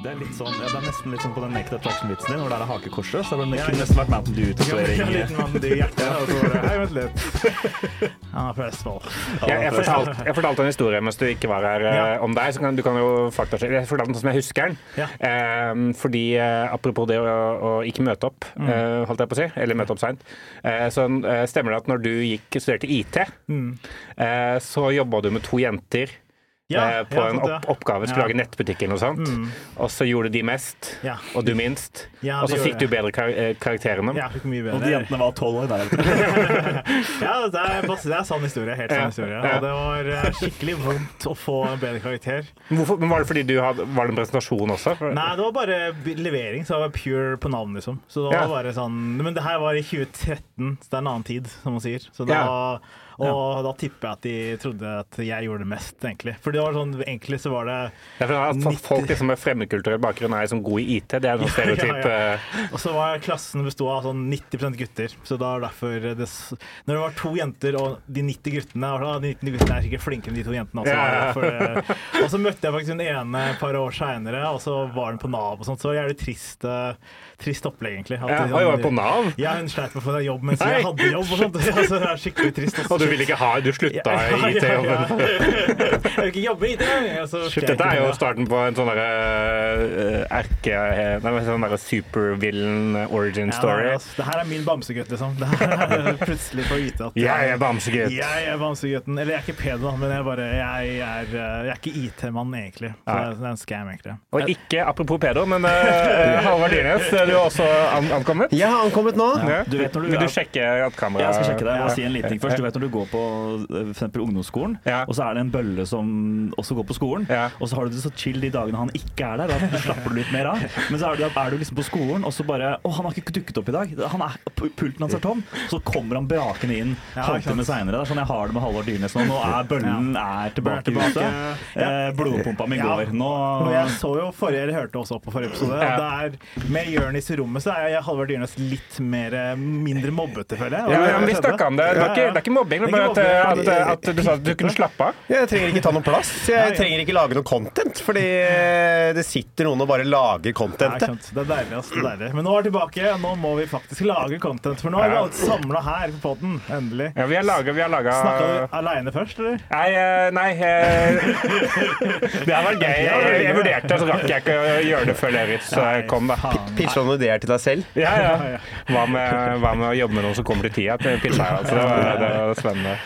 Det er litt sånn, ja, det er nesten litt sånn på den Naked Attraction-vitsen din, hvor det er hakekorset. Så det kunne nesten vært Mountain Dew-tatovering. Mann i hjertet, og så var Hei, vent litt. Han er fra Østfold. Jeg, jeg, fortalte, jeg fortalte en historie mens du ikke var her ja. om deg. Så kan, du kan jo faktasjekke. Jeg fortalte den som jeg husker den. Ja. Eh, fordi eh, Apropos det å, å ikke møte opp, Mm. eh, holdt jeg på å si, eller møte opp seint. Eh, så eh, stemmer det at når du gikk studerte IT, Mm. eh, så jobba du med to jenter. Ja, eh, på ja, en opp oppgave, skulle Ja. lage nettbutikk eller noe sånt. Mm. Og så gjorde de mest, Ja. og du minst. Ja, og så fikk du bedre kar eh, karakter enn dem. Ja, fikk mye Og de jentene var tolv år. Der. Ja, det er, det er sann historie. Helt Ja. sann historie. Ja. Og det var eh, skikkelig vondt å få en bedre karakter. Hvorfor, men Var det fordi du hadde, var det en presentasjon også? Nei, det var bare levering, så det var pure på navn, liksom. Så det Ja. var bare sånn Men det her var i 2013, så det er en annen tid, som man sier. Så da, Ja. Og da tipper jeg at de trodde at jeg gjorde det mest, egentlig. For det var sånn, egentlig så var det Ja, for at folk liksom med fremmedkulturell bakgrunn er liksom gode i IT, det er en stereotyp. Ja, ja, ja. eh, Og så var klassen besto av sånn 90% gutter. Så da er derfor det, Når det var to jenter og de 90 guttene var De 90 guttene er sikkert flinkere enn de to jentene også. Ja, ja. Det- og så møtte jeg faktisk hun ene et par år seinere, og så var hun på Nav og sånt. Så det jævlig trist, eh, trist opplegg, egentlig. At Ja, jeg var på Nav? Ja, hun sleit med å få jobb mens Nei. jeg hadde jobb og sånt. Altså, det er skikkelig trist. Også. Og du vil ikke ha Du slutta i IT-jobben. Jeg vil ikke jobbe i IT altså, Shit, Dette er jo starten på en sånn derre uh, erke... Nei, sånn derre supervillain origin Ja, story. nei, altså, det her er min bamsegutt, liksom. Det her er plutselig på IT at Jeg er bamsegutt. Jeg er bamsegutten. Eller jeg er ikke pedo, men jeg, bare, jeg, er, uh, jeg er ikke IT-mann, egentlig. Så det er en scam, egentlig. Og ikke apropos pedo, men uh, Halvard Dyrnes, du også an ankommet. Jeg har ankommet nå. Ja. Du vet når du Vil du sjekke at kameraet Jeg skal sjekke det. Jeg må si en liten ting først. Du vet når du går på eh, for eksempel ungdomsskolen, Ja. og så er det en bølle som også går på skolen, Ja. og så har du det så chill de dagene han ikke er der. Da slapper du litt mer av. Men så er du, er du liksom på skolen, og så bare Å, han har ikke dukket opp i dag. Han er, pulten hans er tom. Så kommer han brakende inn Ja, halvtime seinere. Det er sånn jeg har det med Halvard Dyrnes nå. Nå er bøllen er tilbake tilbake. Eh, blodpumpa mi Ja. går. Nå jeg så jo forrige, eller hørte også på forrige episode, Ja. det er med Jonis i rommet, så er jeg Halvard Dyrnes litt mer, eh, mindre mobbete, føler jeg. Ja, ja, men vi snakka om det. Det, er, ikke, det er ikke mobbing. Det er bare at, at, at du sa at du kunne slappe av. Jeg trenger ikke ta noe plass. Jeg trenger ikke lage noe content, fordi eh, det sitter noen og bare lager content. Det er deilig. Altså, det er deilig. Men nå er vi tilbake. Nå må vi faktisk lage content. For nå er vi alle samla her på podden. Endelig. Ja, vi har laga, vi har laga Snakka du aleine først, eller? Nei, eh, nei eh, Det har vært gøy. Jeg, jeg vurderte, så rakk jeg ikke å gjøre det før Lerits eh, kom, da. Pitcha noen ideer til deg selv. Ja, ja. Hva med, hva med å jobbe med noen som kommer til tida? Til pizzaen? altså. Det det var spennende.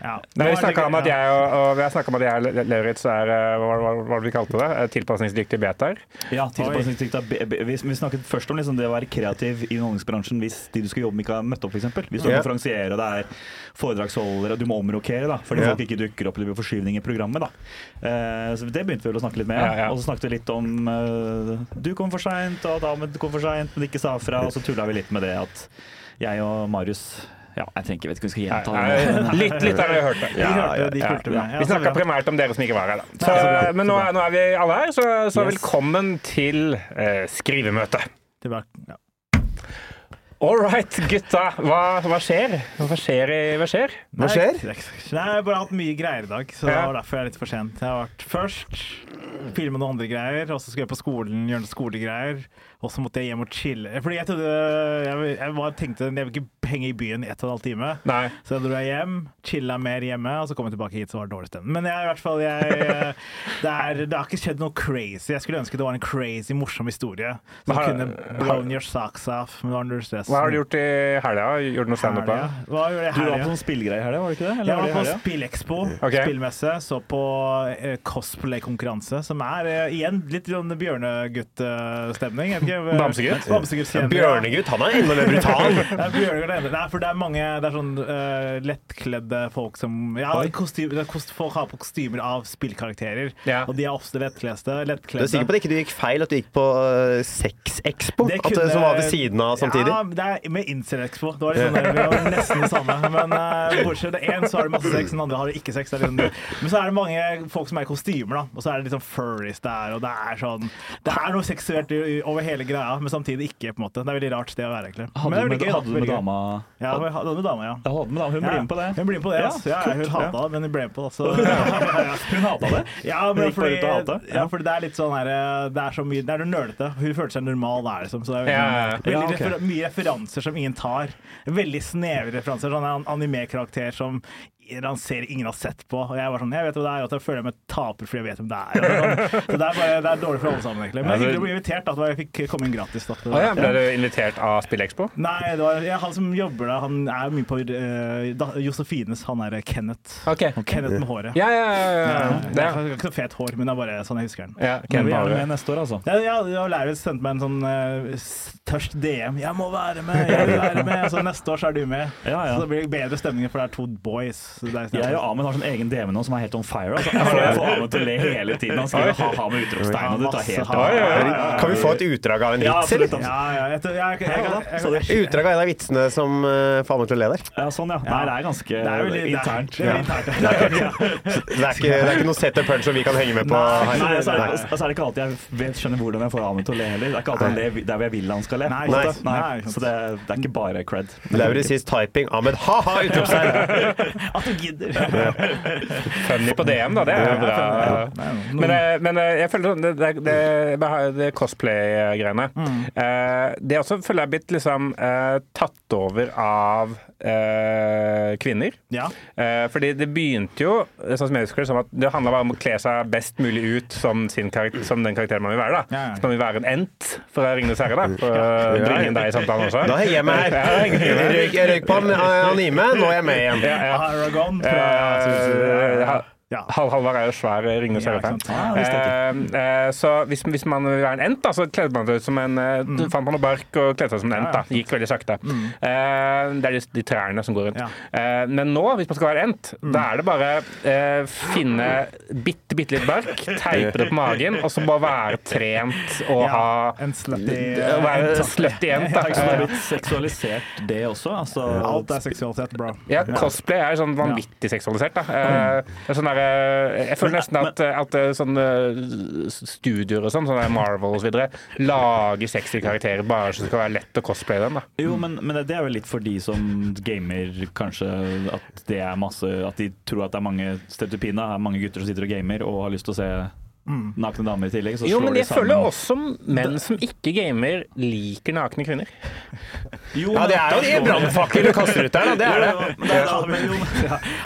Ja. Nei, vi snakka om at jeg og, og vi har snakket om at jeg og Lauritz er eh, hva, hva, hva var det vi kalte det? Eh, Tilpasningsdyktige betaer. Ja, vi, vi snakket først om liksom det å være kreativ i underholdningsbransjen hvis de du skal jobbe med, ikke har møtt opp, f.eks. Hvis du er Ja. konferansier og det er foredragsholder, og du må omrokere da, fordi Ja. folk ikke dukker opp det blir forskyvning i programmet. da. Eh, så Det begynte vi vel å snakke litt med. Ja, ja. Og så snakket vi litt om du kom for seint, og Ahmed kom for seint, men ikke sa fra. Og så tulla vi litt med det at jeg og Marius ja, jeg trenger ikke, vet ikke om vi skal gjenta det. Litt, litt har dere hørt det. Ja, hørte, de Ja, ja. Ja, Vi snakka primært om dere som ikke var her. Da. Så, Ja, bra, men nå, er, nå er vi alle her, så, så Yes. velkommen til eh, skrivemøte. Tilbake. Ja. All right, gutta. Hva, hva skjer? Hva skjer? Hva skjer? Hva skjer? Nei, jeg har bare hatt mye greier i dag, så det var derfor jeg er litt for sent. Jeg har vært først filma noen andre greier, og så skulle jeg på skolen gjøre noen skolegreier. Og så måtte jeg hjem og chille. Fordi jeg trodde Jeg, jeg bare tenkte jeg vil ikke henge i byen i ett og en halv time. Nei. Så jeg dro jeg hjem, chilla mer hjemme, og så kom jeg tilbake hit, så var det dårlig stemning. Men jeg, i hvert fall, jeg, det, er, det har ikke skjedd noe crazy. Jeg skulle ønske det var en crazy, morsom historie som har- kunne blown your socks off. Men var null stress. Hva har du gjort i helga? Gjort noe standup? Gjorde Du var på på sånn i helga, var det ikke det? Eller Jeg var var på Spillexpo, Spillekspo, Ok. spillmesse, så på eh, cosplay-konkurranse, som er eh, igjen litt sånn bjørnegutt-stemning. jeg ikke, eh, Bamsegutt? Bamsegutt. Bjørnegutt, han er enda mer brutal. Det er Bjørnegutt er. Nei, for det er mange Det er sånn uh, lettkledde folk som Ja, kostymer, det er kost, folk har på kostymer av spillkarakterer, Ja. og de er ofte lettkledde. Du er sikker på at det ikke gikk feil, at du gikk på uh, Sexexpo? At det som var ved siden av samtidig? Ja, det det er med Incel-Expo. Det var sånn der, vi var nesten det samme. Men uh, bortsett fra én, så har det masse sex, den andre har ikke sex. Det liksom, men så er det mange folk som er i kostymer, da. Og så er det sånn furries der, og det er sånn Det er noe seksuelt over hele greia, men samtidig ikke, på en måte. Det er veldig rart sted å være, egentlig. Men Hadde det er du med, gøy, hadde du med dama Ja, hun hadde med dama, ja. Jeg hadde med dama. Hun Ja. blir med på det. Hun blir med på det, Ja, altså. Ja, hun ja. hata det, men hun ble med på det. Så, ja, ja, ja. Hun hata det? Ja, men fordi, ja, fordi det er litt sånn her Det er så mye Det er noe nølete. Hun føler seg normal der, liksom. Så det er veldig, Ja, ja, ja. veldig Ja, refer mye referanser som ingen tar. Veldig snevre referanser. Sånn anime-karakter som han ser ingen har sett på. Og jeg var sånn, jeg vet hva det er, og jeg føler meg taper fordi jeg vet hvem det er. Sånn. Så det er, bare, det er dårlig for alle sammen, egentlig. Men jeg er bli invitert. da, Jeg fikk komme inn gratis. da. Ah, ja, ble du invitert av Spillekspo? Nei, det var ja, han som jobber der, han er mye på uh, Josefines. Han er Kenneth. Okay. Kenneth med håret. Ja, ja, ja. ja. ja. Det, er ikke så fet hår, men det er bare sånn jeg husker den. ja Men vi er Bare. med neste år, altså. Ja, ja, ja Lauritz sendte meg en sånn uh, tørst DM. 'Jeg må være med!' jeg vil være med Så neste år så er du med. Ja, ja. Så det blir bedre stemning, for det er to boys. Er, Jeg og Ahmed har sånn egen DM nå som er helt on fire. Altså. Jeg får, jeg får Ahmed til å le hele tiden. Han skriver ha-ha med utropstegn, og det tar helt av. Oi. Kan vi få et utdrag av en Ja, vits, eller? ja, ja, Utdrag av en av vitsene som uh, får Ahmed til å le der. Ja, sånn, ja. Nei, det er ganske det er litt internt. Det er, det er internt. Det er ikke, det er ikke noe set and punch som vi kan henge med på her. Nei, så er, det, så er det ikke alltid jeg vet, skjønner hvordan jeg får Ahmed til å le heller. Det er ikke alltid han ler der jeg vil han skal le. Nei, Nei. Nei. Nei. Så det, det er ikke bare cred. Lauritz sies typing. Ahmed ha-ha! Utropstegn. Gidder. Funny på DM, da. Det er bra. Men, eh, men eh, jeg føler sånn det, det, det, det cosplay-greiene mm. Det også føler jeg er blitt liksom eh, tatt over av eh, kvinner. Ja. Eh, fordi det begynte jo sånn som jeg husker det, som at det handla bare om å kle seg best mulig ut som, sin karakter, som den karakteren man vil være. da Ja, ja. Så man vil være en ent for å ringe herre, da. For å bringe inn deg i samtalen også. Da henger jeg meg her. Jeg røyk, på an- anime, nå er jeg med igjen. Ja, ja. Aragon fra ja, ha- Ja. Halvard er jo svær Ringenes Ja, herre-fan. Ja, Eh, eh, så hvis, hvis man vil være en ent, da, så kledde man seg ut som en eh, Mm. Du fant man noe bark og kledde seg som en ent. da Gikk veldig sakte. Eh, det er de, de trærne som går rundt. Ja. Eh, men nå, hvis man skal være ent, da er det bare eh, finne bitte, bitte litt bark, teipe det på magen, og så bare være trent og Ja, ha en slutty være slutty ent. da. Det er blitt seksualisert, det også. Altså, Alt er seksualitet, bro. Ja, cosplay er sånn vanvittig seksualisert. Da. Eh, det er sånn der, eh, jeg føler nesten at, at eh, sånne eh, studioer og sånn, sånne Marvel osv., lager sexy karakterer bare så det skal være lett å cosplaye dem. Da. Jo, men, men det er jo litt for de som gamer, kanskje. At det er masse At de tror at det er mange stereotypiner. Er mange gutter som sitter og gamer og har lyst til å se nakne damer i tillegg. Så Jo, slår men de jeg føler også menn som ikke gamer, liker nakne kvinner. Jo, Ja, det er jo de brannfakler du kaster ut der, da. Det er det. Jo, da, da, men jo,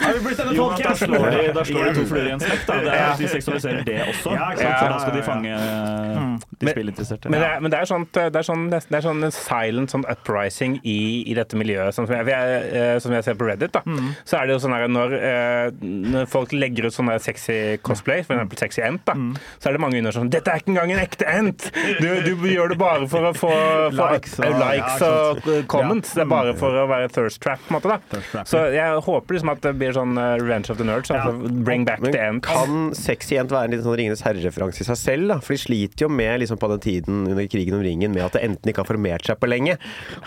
Har vi blitt denne jo, da slår de, da slår de to fluer i en smekk. Da. Det er de seksualiserer det også. Ja, ikke sant? For da skal Ja, de ja, ja. fange de spillinteresserte. Men men det er, sånn, det er, sånn, det er sånn en silent sånn uprising i, i dette miljøet. Sånn som, jeg, jeg, eh, som jeg ser på Reddit, da, så er det jo sånn her når, eh, når folk legger ut sånne sexy cosplay, f.eks. sexy ent, da, så er det mange under som 'Dette er ikke engang en ekte ent! Du, du gjør det bare for å få, Likes og- likes ja, og comments. Det er bare for å være thirst trap, på en måte. da. Så jeg håper liksom at det blir sånn eh, Revenge of the Nerds. Altså, bring back the ent. kan sexy ent være en liten sånn Ringenes herre-referanse i seg selv? da? For de sliter jo med liksom på den tiden under krigen om ringen med at det enten ikke har formert seg på lenge.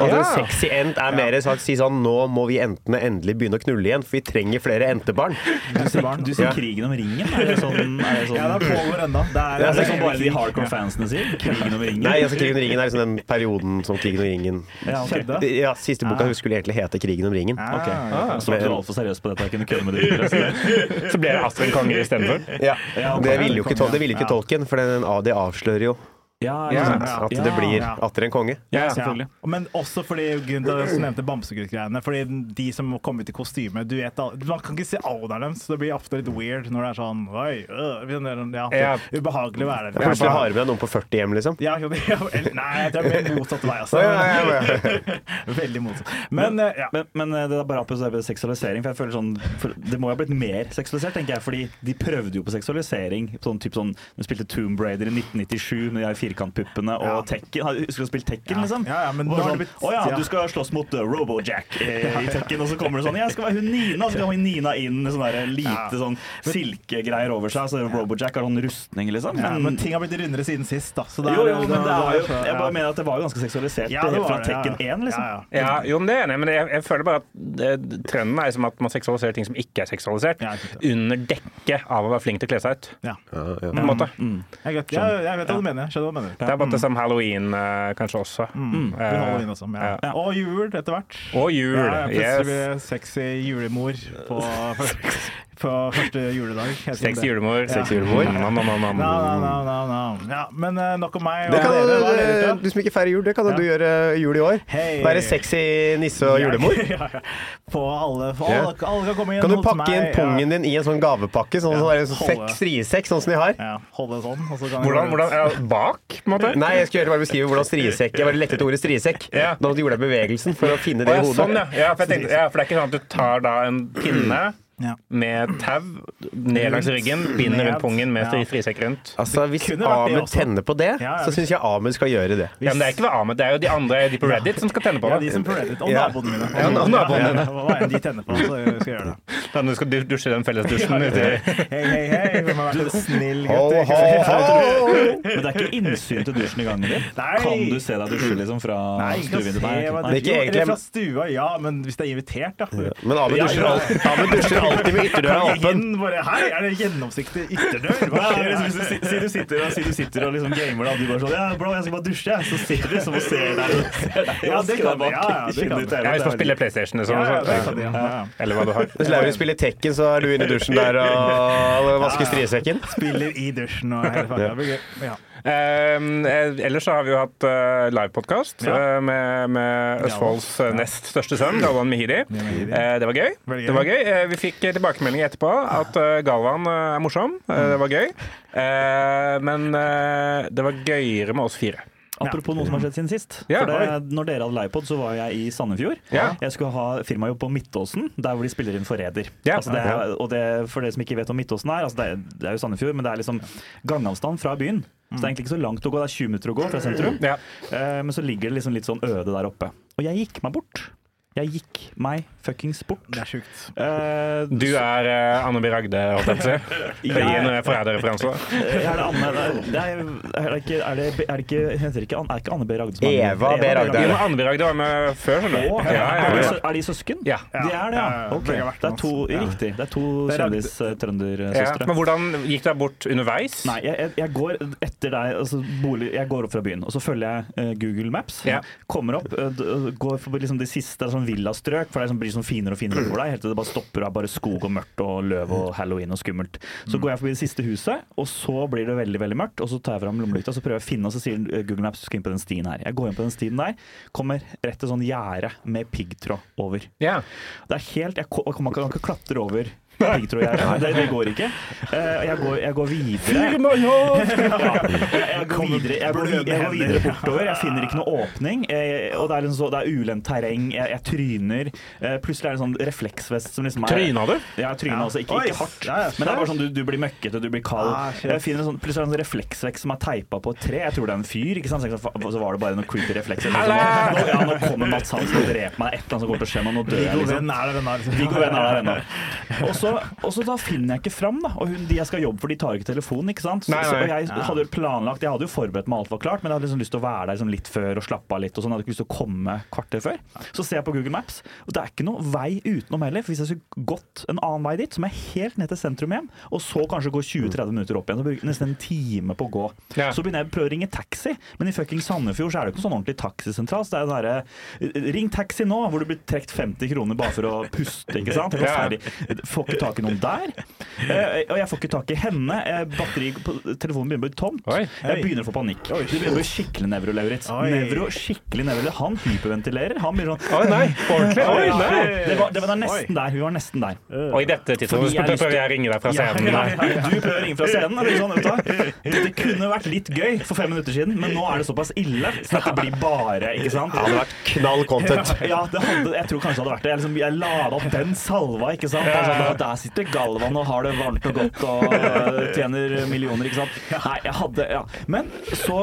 Og Ja. en sexy ent er mer sagt si sånn Nå må vi entene endelig begynne å knulle igjen, for vi trenger flere entebarn. Du sier, du sier Ja. krigen om ringen? Er det sånn, er det sånn, Ja, det pågår ennå. Det er, det er liksom bare de hardcore fansene sier? Krigen om ringen? Nei, altså Krigen om ringen er liksom den perioden som Krigen om ringen Ja. Ja, Siste boka skulle egentlig hete Krigen om ringen. Ja, Ok. ja. Så ble du altfor seriøs på dette. Jeg kunne kødde med det så- ble blir det Astrid Konge istedenfor. Ja, Ja, Det ville jo ikke, Tol- det ville Ja. ikke Tolkien, for den, det avslører jo Ja, Ja. ja, at det blir ja. atter en konge. Ja, Ja, selvfølgelig. Men også fordi grunnen til at jeg nevnte Bamsegutt-greiene. Fordi de som kommer ut i kostyme du vet, Man kan ikke se alderen deres, så det blir ofte litt weird når det er sånn Oi, øh, ja, Ja. Ubehagelig å være der. Plutselig har vi med noen på 40 hjem, liksom. Ja, eller- nei, det er mer motsatt vei, altså. Veldig motsatt. Men, eh, ja. Men, men det er bare apropos seksualisering. For jeg føler sånn for Det må jo ha blitt mer seksualisert, tenker jeg. Fordi de prøvde jo på seksualisering. Sånn, typ sånn, De spilte Tomb Raider i 1997 når de firkantpuppene og Ja. Tekken. Husker du å spille Tekken, liksom? Ja, ja, men sånn, blitt- Å ja, ja. du skal slåss mot uh, Robojack eh, i Tekken, og så kommer det sånn Jeg skal være hun Nina, så kommer Nina inn med sånn der lite Ja. sånn silkegreier over seg, så Robojack har sånn rustning, liksom. Ja, Men, men ting har blitt rundere siden sist, da. Så det er- jo, jo, men det er jo. Jeg bare mener at det var jo ganske seksualisert Ja, det helt fra det, ja, Tekken 1, liksom. Ja, ja. Ja, jo, men det er enig men jeg, jeg føler bare at det, trenden er som at man seksualiserer ting som ikke er seksualisert, under dekke av å være flink til å kle seg ut. Ja. Ja, ja. På en måte. Jeg, vet, jeg, jeg vet hva du mener. Jeg skjønner hva du mener. Det er bare det som halloween eh, kanskje også. Mm. Eh, halloween også, ja. ja. Og jul etter hvert. Og jul. Ja, jeg plutselig yes. blir sexy julemor på, på første juledag. Seks julemor. Ja. Sexy julemor. Ja, men eh, nok om meg. Det kan, er dere? Er du, som ikke feirer jul, det kan Ja. du gjøre jul i år. Være sexy nisse og julemor. Ja, ja. På alle, alle, alle kan komme inn Kan du pakke inn pungen din i en sånn gavepakke? Sånn, Ja, sånn, sånn striesekk, sånn som de har? Ja, holde sånn. Og så kan Hvordan, hvordan Bak, på en måte? Nei, jeg skulle bare beskrive hvordan striesekk Jeg bare lette etter ordet striesekk. Ja. Da gjorde jeg bevegelsen for å finne det i hodet. sånn, ja. Ja, for, jeg tenkte, ja, for det er ikke sånn at du tar da en pinne Ja. med tau ned langs ryggen, binder rundt pungen med Ja. frisekk rundt. Altså, Hvis det Ahmed tenner på det, Ja, ja, så syns jeg Ahmed skal gjøre det. Ja, men det er ikke ved Ahmed, det er jo de andre de på Reddit som skal tenne på Ja, de som på Reddit. Og Ja. naboene mine. Ja, og naboene dine. ja, Hva enn de tenner på, så skal jeg gjøre det. Da du skal dusje den fellesdusjen. uti- Hei, hei, hei. Hvem har vært en snill gutt? Men det er ikke innsyn til dusjen i gangen din? Nei. Kan du se deg dusje liksom fra stuen din? Nei. Det ikke egentlig- Eller fra stua, ja, men hvis det er invitert, da. Men Ahmed dusjer, alltid, alltid med ytterdøra åpen. bare, Hei, er det gjennomsiktig ytterdør? Hva skjer? liksom, si- si du sitter, og- si du sitter og liksom gamer, da, og du bare sånn Ja, bro, jeg skal bare dusje. Så sitter du liksom og ser deg. Ja, det kan du. Ja, ja, det kan. Ja, hvis man spiller PlayStation liksom, Ja, det kan ja. ja. Eller hva du har. Hvis Laurin spiller Tekken, så er du inne i dusjen der og vasker striesekken. Spiller i dusjen og hele pakka. Det blir gøy. Ja. Um, eh, ellers så har vi jo hatt eh, livepodkast Ja. eh, med, med Østfolds ja. nest største sønn, Galvan Mihiri. Eh, det var gøy. Det var gøy. Eh, vi fikk tilbakemeldinger tilbakemelding etterpå at eh, Galvan eh, er morsom. Eh, det var gøy. Eh, men eh, det var gøyere med oss fire. Apropos noe som har skjedd siden sist. Ja, for det, når dere hadde livepod, så var jeg i Sandefjord. Ja. Jeg skulle ha firmajobb på Midtåsen, der hvor de spiller inn Forræder. Ja. Altså og det, for dere som ikke vet hva Midtåsen er, altså det, er det er jo Sandefjord, men det er liksom gangavstand fra byen. Så det er egentlig ikke så langt å gå, det er 20 minutter å gå fra sentrum. Ja. Eh, Men så ligger det liksom litt sånn øde der oppe. Og jeg gikk meg bort. Jeg gikk meg fuckings bort. Det er sjukt. Uh, Du er uh, Anne B. Ragde, holdt jeg på å si. Gi en forræderreferanse. Er det Anne det er, er, er det ikke Er det, er det ikke Heter det ikke Er ikke Anne B. Ragde som er? Eva B. Ragde. Jo, Anne B. Ragde var med før, skjønner du. Ja, ja, Er, de, er de søsken? Ja. De er det, Ja, ja. ja, ja. Ok. Begge har vært Det er to. Ja. Riktig. Det er to kjendis-trøndersøstre. Ja. Men hvordan gikk du deg bort underveis? Nei, jeg, jeg- går etter deg altså bolig, Jeg går opp fra byen, og så følger jeg eh, Google Maps. Ja. Kommer opp, går forbi liksom de siste sånn villastrøk, for det liksom blir sånn finere og finere over deg, helt til det bare stopper av bare skog og mørkt og løv og halloween og skummelt. Så går jeg forbi det siste huset, og så blir det veldig veldig mørkt, og så tar jeg fram lommelykta så prøver jeg å finne, og så sier Google Maps du skal inn på den stien her. Jeg går inn på den stien der, kommer rett til sånn gjerde med piggtråd over. Yeah. Det er helt, Jeg jeg kan ikke, klatre ikke piggtrådgjerdet. Det, det går ikke. Eh, jeg, går, jeg går videre. Ja, jeg går videre, jeg går, jeg går videre bortover. Jeg finner ikke noe åpning. Jeg, og det er, liksom så, det er ulendt terreng. Jeg, jeg tryner. Eh, plutselig er det en sånn refleksvest som liksom er Tryna du? Ja, tryna også. Ikke, ikke hardt. Men det er bare sånn du, du blir møkkete, du blir kald. Ah, jeg finner en sånn, plutselig er det en sånn refleksvekk som er teipa på et tre. Jeg tror det er en fyr. ikke sant? Så var det bare noen creepy reflekser. Liksom. Nå, ja, nå kommer Mats Hansen og dreper meg. Et eller annet som kommer til å skje nå. Nå dør jeg. Liksom. Viggo Venn er der ennå. Og så, og så da finner jeg ikke fram, da. Og hun, de jeg skal jobbe for, de tar ikke telefonen, ikke sant. Så, Nei, så, nei. og jeg hadde jo planlagt Jeg hadde jo forberedt meg, alt var klart, men jeg hadde liksom lyst til å være der liksom litt før og slappe av litt og sånn. Jeg hadde ikke lyst til å komme kvarter før. Så ser jeg på Google Maps, og det er ikke noe vei utenom heller. For hvis jeg skulle gått en annen vei dit, så må jeg helt ned til sentrum igjen, og så kanskje gå 20-30 minutter opp igjen. Så bruker jeg nesten en time på å gå. Ja. Så begynner jeg å prøve å ringe taxi, men i fucking Sandefjord så er det ikke noen sånn ordentlig taxisentral. Så det er den derre Ring taxi nå, hvor du blir trukket 50 kroner bare for å puste, ikke sant? Får ikke tak i noen der. Eh, og jeg får ikke tak i henne. Eh, batteri på telefonen begynner å bli tomt. Oi. Jeg begynner å få panikk. Det begynner å bli skikkelig nevro, Lauritz. Nevro, skikkelig nevro. Han hyperventilerer. Han begynner sånn Oi, nei. Ordentlig? Oi, nei. det, var, det var nesten der. Hun var nesten der. Og i dette tidspunktet prøver jeg å ringe deg fra Ja, scenen. ja, ja, Du prøver å ringe fra scenen. Eller sånn, vet du. Det kunne vært litt gøy for fem minutter siden, men nå er det såpass ille så dette blir bare ikke sant? Det hadde vært knall content. Ja, det hadde, jeg tror kanskje det hadde vært det. Jeg, liksom, jeg lada opp den salva, ikke sant? Altså, sånn, «Å, der sitter Galvan og har det varmt og godt og øh, tjener millioner, ikke sant. Nei, jeg hadde Ja. Men så,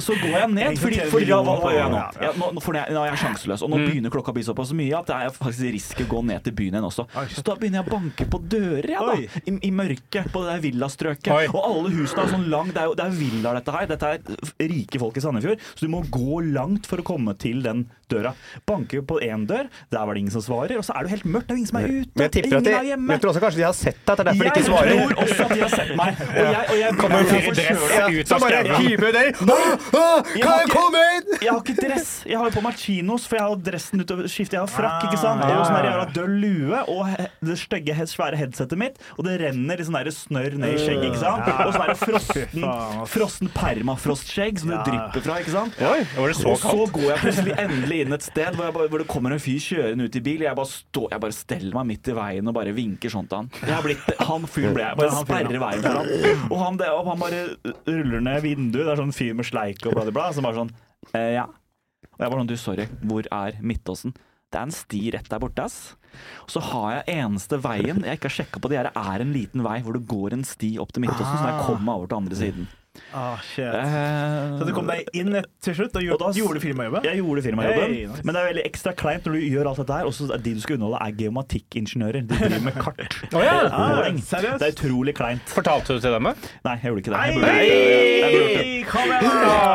så går jeg ned, fordi, fordi ja, hva, hva gjør jeg nå? Ja, nå, for jeg, nå er jeg sjanseløs, og nå begynner klokka å bli såpass mye at er faktisk risk å gå ned til byen igjen også. Så da begynner jeg å banke på dører, jeg, da. I, I mørket, på det der villastrøket. Og alle husene er sånn lang Det er jo det er villaer, dette her. Dette er rike folk i Sandefjord. Så du må gå langt for å komme til den døra. Banker på én dør, der var det ingen som svarer. Og så er det jo helt mørkt, det er ingen som er ute. Men jeg tipper at ingen de, er hjemme. men jeg tror også kanskje de har sett deg, det er derfor de ikke svarer. Jeg tror også at de har sett meg. Og jeg, og jeg, Kommer fyr i dress forkjøla. ut Så av skauen. hiver dere Nei. «Åh, åh, Jeg Kan jeg ikke- komme inn? Jeg har ikke dress. Jeg har jo på meg chinos, for jeg har dressen utover skiftet. Jeg har frakk, ikke sant? Ah, Og sånn ja. jævla døll lue og det stygge, svære headsetet mitt. Og det renner litt sånn snørr ned i skjegget, ikke sant? Og så er det frosten, frosten permafrostskjegg som det drypper fra, ikke sant? Oi, var det så Og så går jeg plutselig endelig inn et sted hvor, bare, hvor det kommer en fyr kjørende ut i bil. Jeg bare, stå, jeg bare steller meg midt i veien og bare vinker sånn til han. Blitt, han fyren ble jeg. Bare Han sperrer veien for han. Og han, det, og han bare ruller ned vinduet. Det er sånn fyr med sleik og bla, bla, bla. Som bare sånn eh, Ja. Og jeg bare sånn Du, sorry. Hvor er Midtåsen? Det er en sti rett der borte, ass. Og så har jeg eneste veien jeg ikke har sjekka på, det er, er en liten vei hvor det går en sti opp til Midtåsen, så jeg kommer meg over til andre siden. Ah, shit. Eh, Så du kom deg inn til slutt og Og da gjorde, s- gjorde firmajobben? Jeg gjorde firmajobben, Hey, nice. men det er veldig ekstra kleint når du gjør alt dette her, og så er de du skal underholde, er geomatikkingeniører. De driver med kart. oh, ja. Ah, seriøst? Det er utrolig kleint. Fortalte du til dem det? Nei, jeg gjorde ikke det. Nei! Jeg burde, jeg burde det.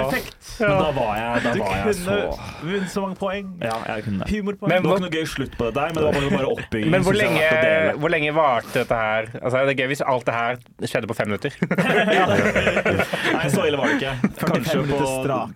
Perfekt. Men da var jeg, da Du var jeg kunne vunnet så mange poeng. Ja, jeg kunne det. Humorpoeng. Men Det var ikke noe gøy slutt på det der, men det var bare, oppbygging. Men hvor lenge, hvor lenge varte dette her? Altså, det er gøy hvis alt det her skjedde på fem minutter. Nei, så ille var det ikke. Kanskje på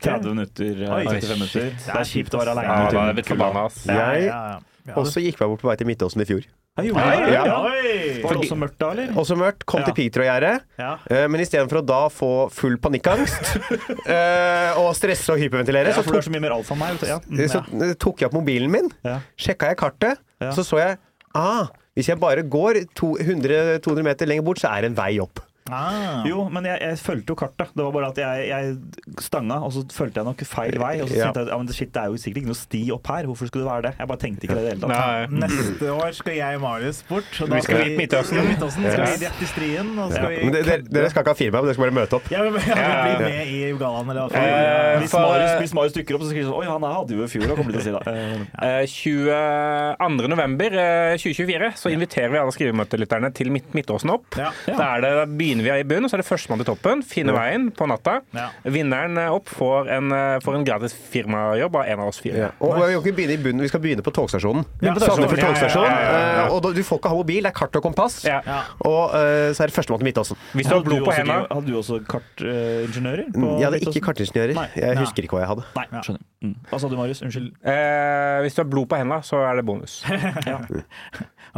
30 minutter. eh, Oi, 35 minutter. Det er kjipt å være Ja, aleine. da hadde jeg forbanna, ass. Ja, Jeg ja, ja. Ja, også gikk meg bort på vei til Midtåsen i fjor. Oi. Ja. Ja. Var det også mørkt da, eller? Også mørkt. Kom Ja. til piggtrådgjerdet. Ja. Uh, Men istedenfor å da få full panikkangst uh, og stresse og hyperventilere, Ja, så er tok, så alfa meg. Ja. så tok jeg opp mobilen min, Ja. sjekka jeg kartet, Ja. så så jeg ah, hvis jeg bare går to- 100-200 meter lenger bort, så er det en vei opp. Ah. Jo, men jeg, jeg fulgte jo kartet. Det var bare at jeg, jeg stanga, og så fulgte jeg nok feil vei. Og så Ja. tenkte jeg ja, men shit, det er jo sikkert ikke noe sti opp her. Hvorfor skulle det være det? Jeg bare tenkte ikke det i det hele tatt. Nei. Neste år skal jeg og Marius bort. Og Vi skal dit Midtøsten. Ja, Midtøsten. Skal Yes. vi rett i strien, og skal Ja. vi Men dere, dere skal ikke ha firma, men dere skal bare møte opp. Ja, men, ja, vi blir med i gallaen, eller hva Eh, faen. Hvis Marius, hvis Marius dukker opp, så skriver de sånn Oi, han her hadde jo i fjor, og kommer de til å si da. Eh, Eh, 22. november eh, 2024 så inviterer vi alle skrivemøtelytterne til Midtåsen opp. Ja. Da, er det, da begynner vi i bunnen, så er det førstemann til toppen. Finne veien på natta. Ja. Vinneren eh, opp får en, eh, får en gratis firmajobb av en av oss fire. Ja. Og vi, kan ikke begynne i bunnen, vi skal begynne på togstasjonen. Ja, Sandefjord togstasjon. Og du får ikke ha mobil, det er kart og kompass. Og eh, så er det førstemann til Midtåsen. Hvis du har hadde, blod på hendene hadde du også kartingeniører? Jeg hadde ikke kartingeniører. Nei. Jeg Ja. husker ikke hva jeg hadde. Nei, skjønner. Mm. Hva sa du, Marius? Unnskyld. eh, Hvis du har blod på hendene, så er det bonus. Ja,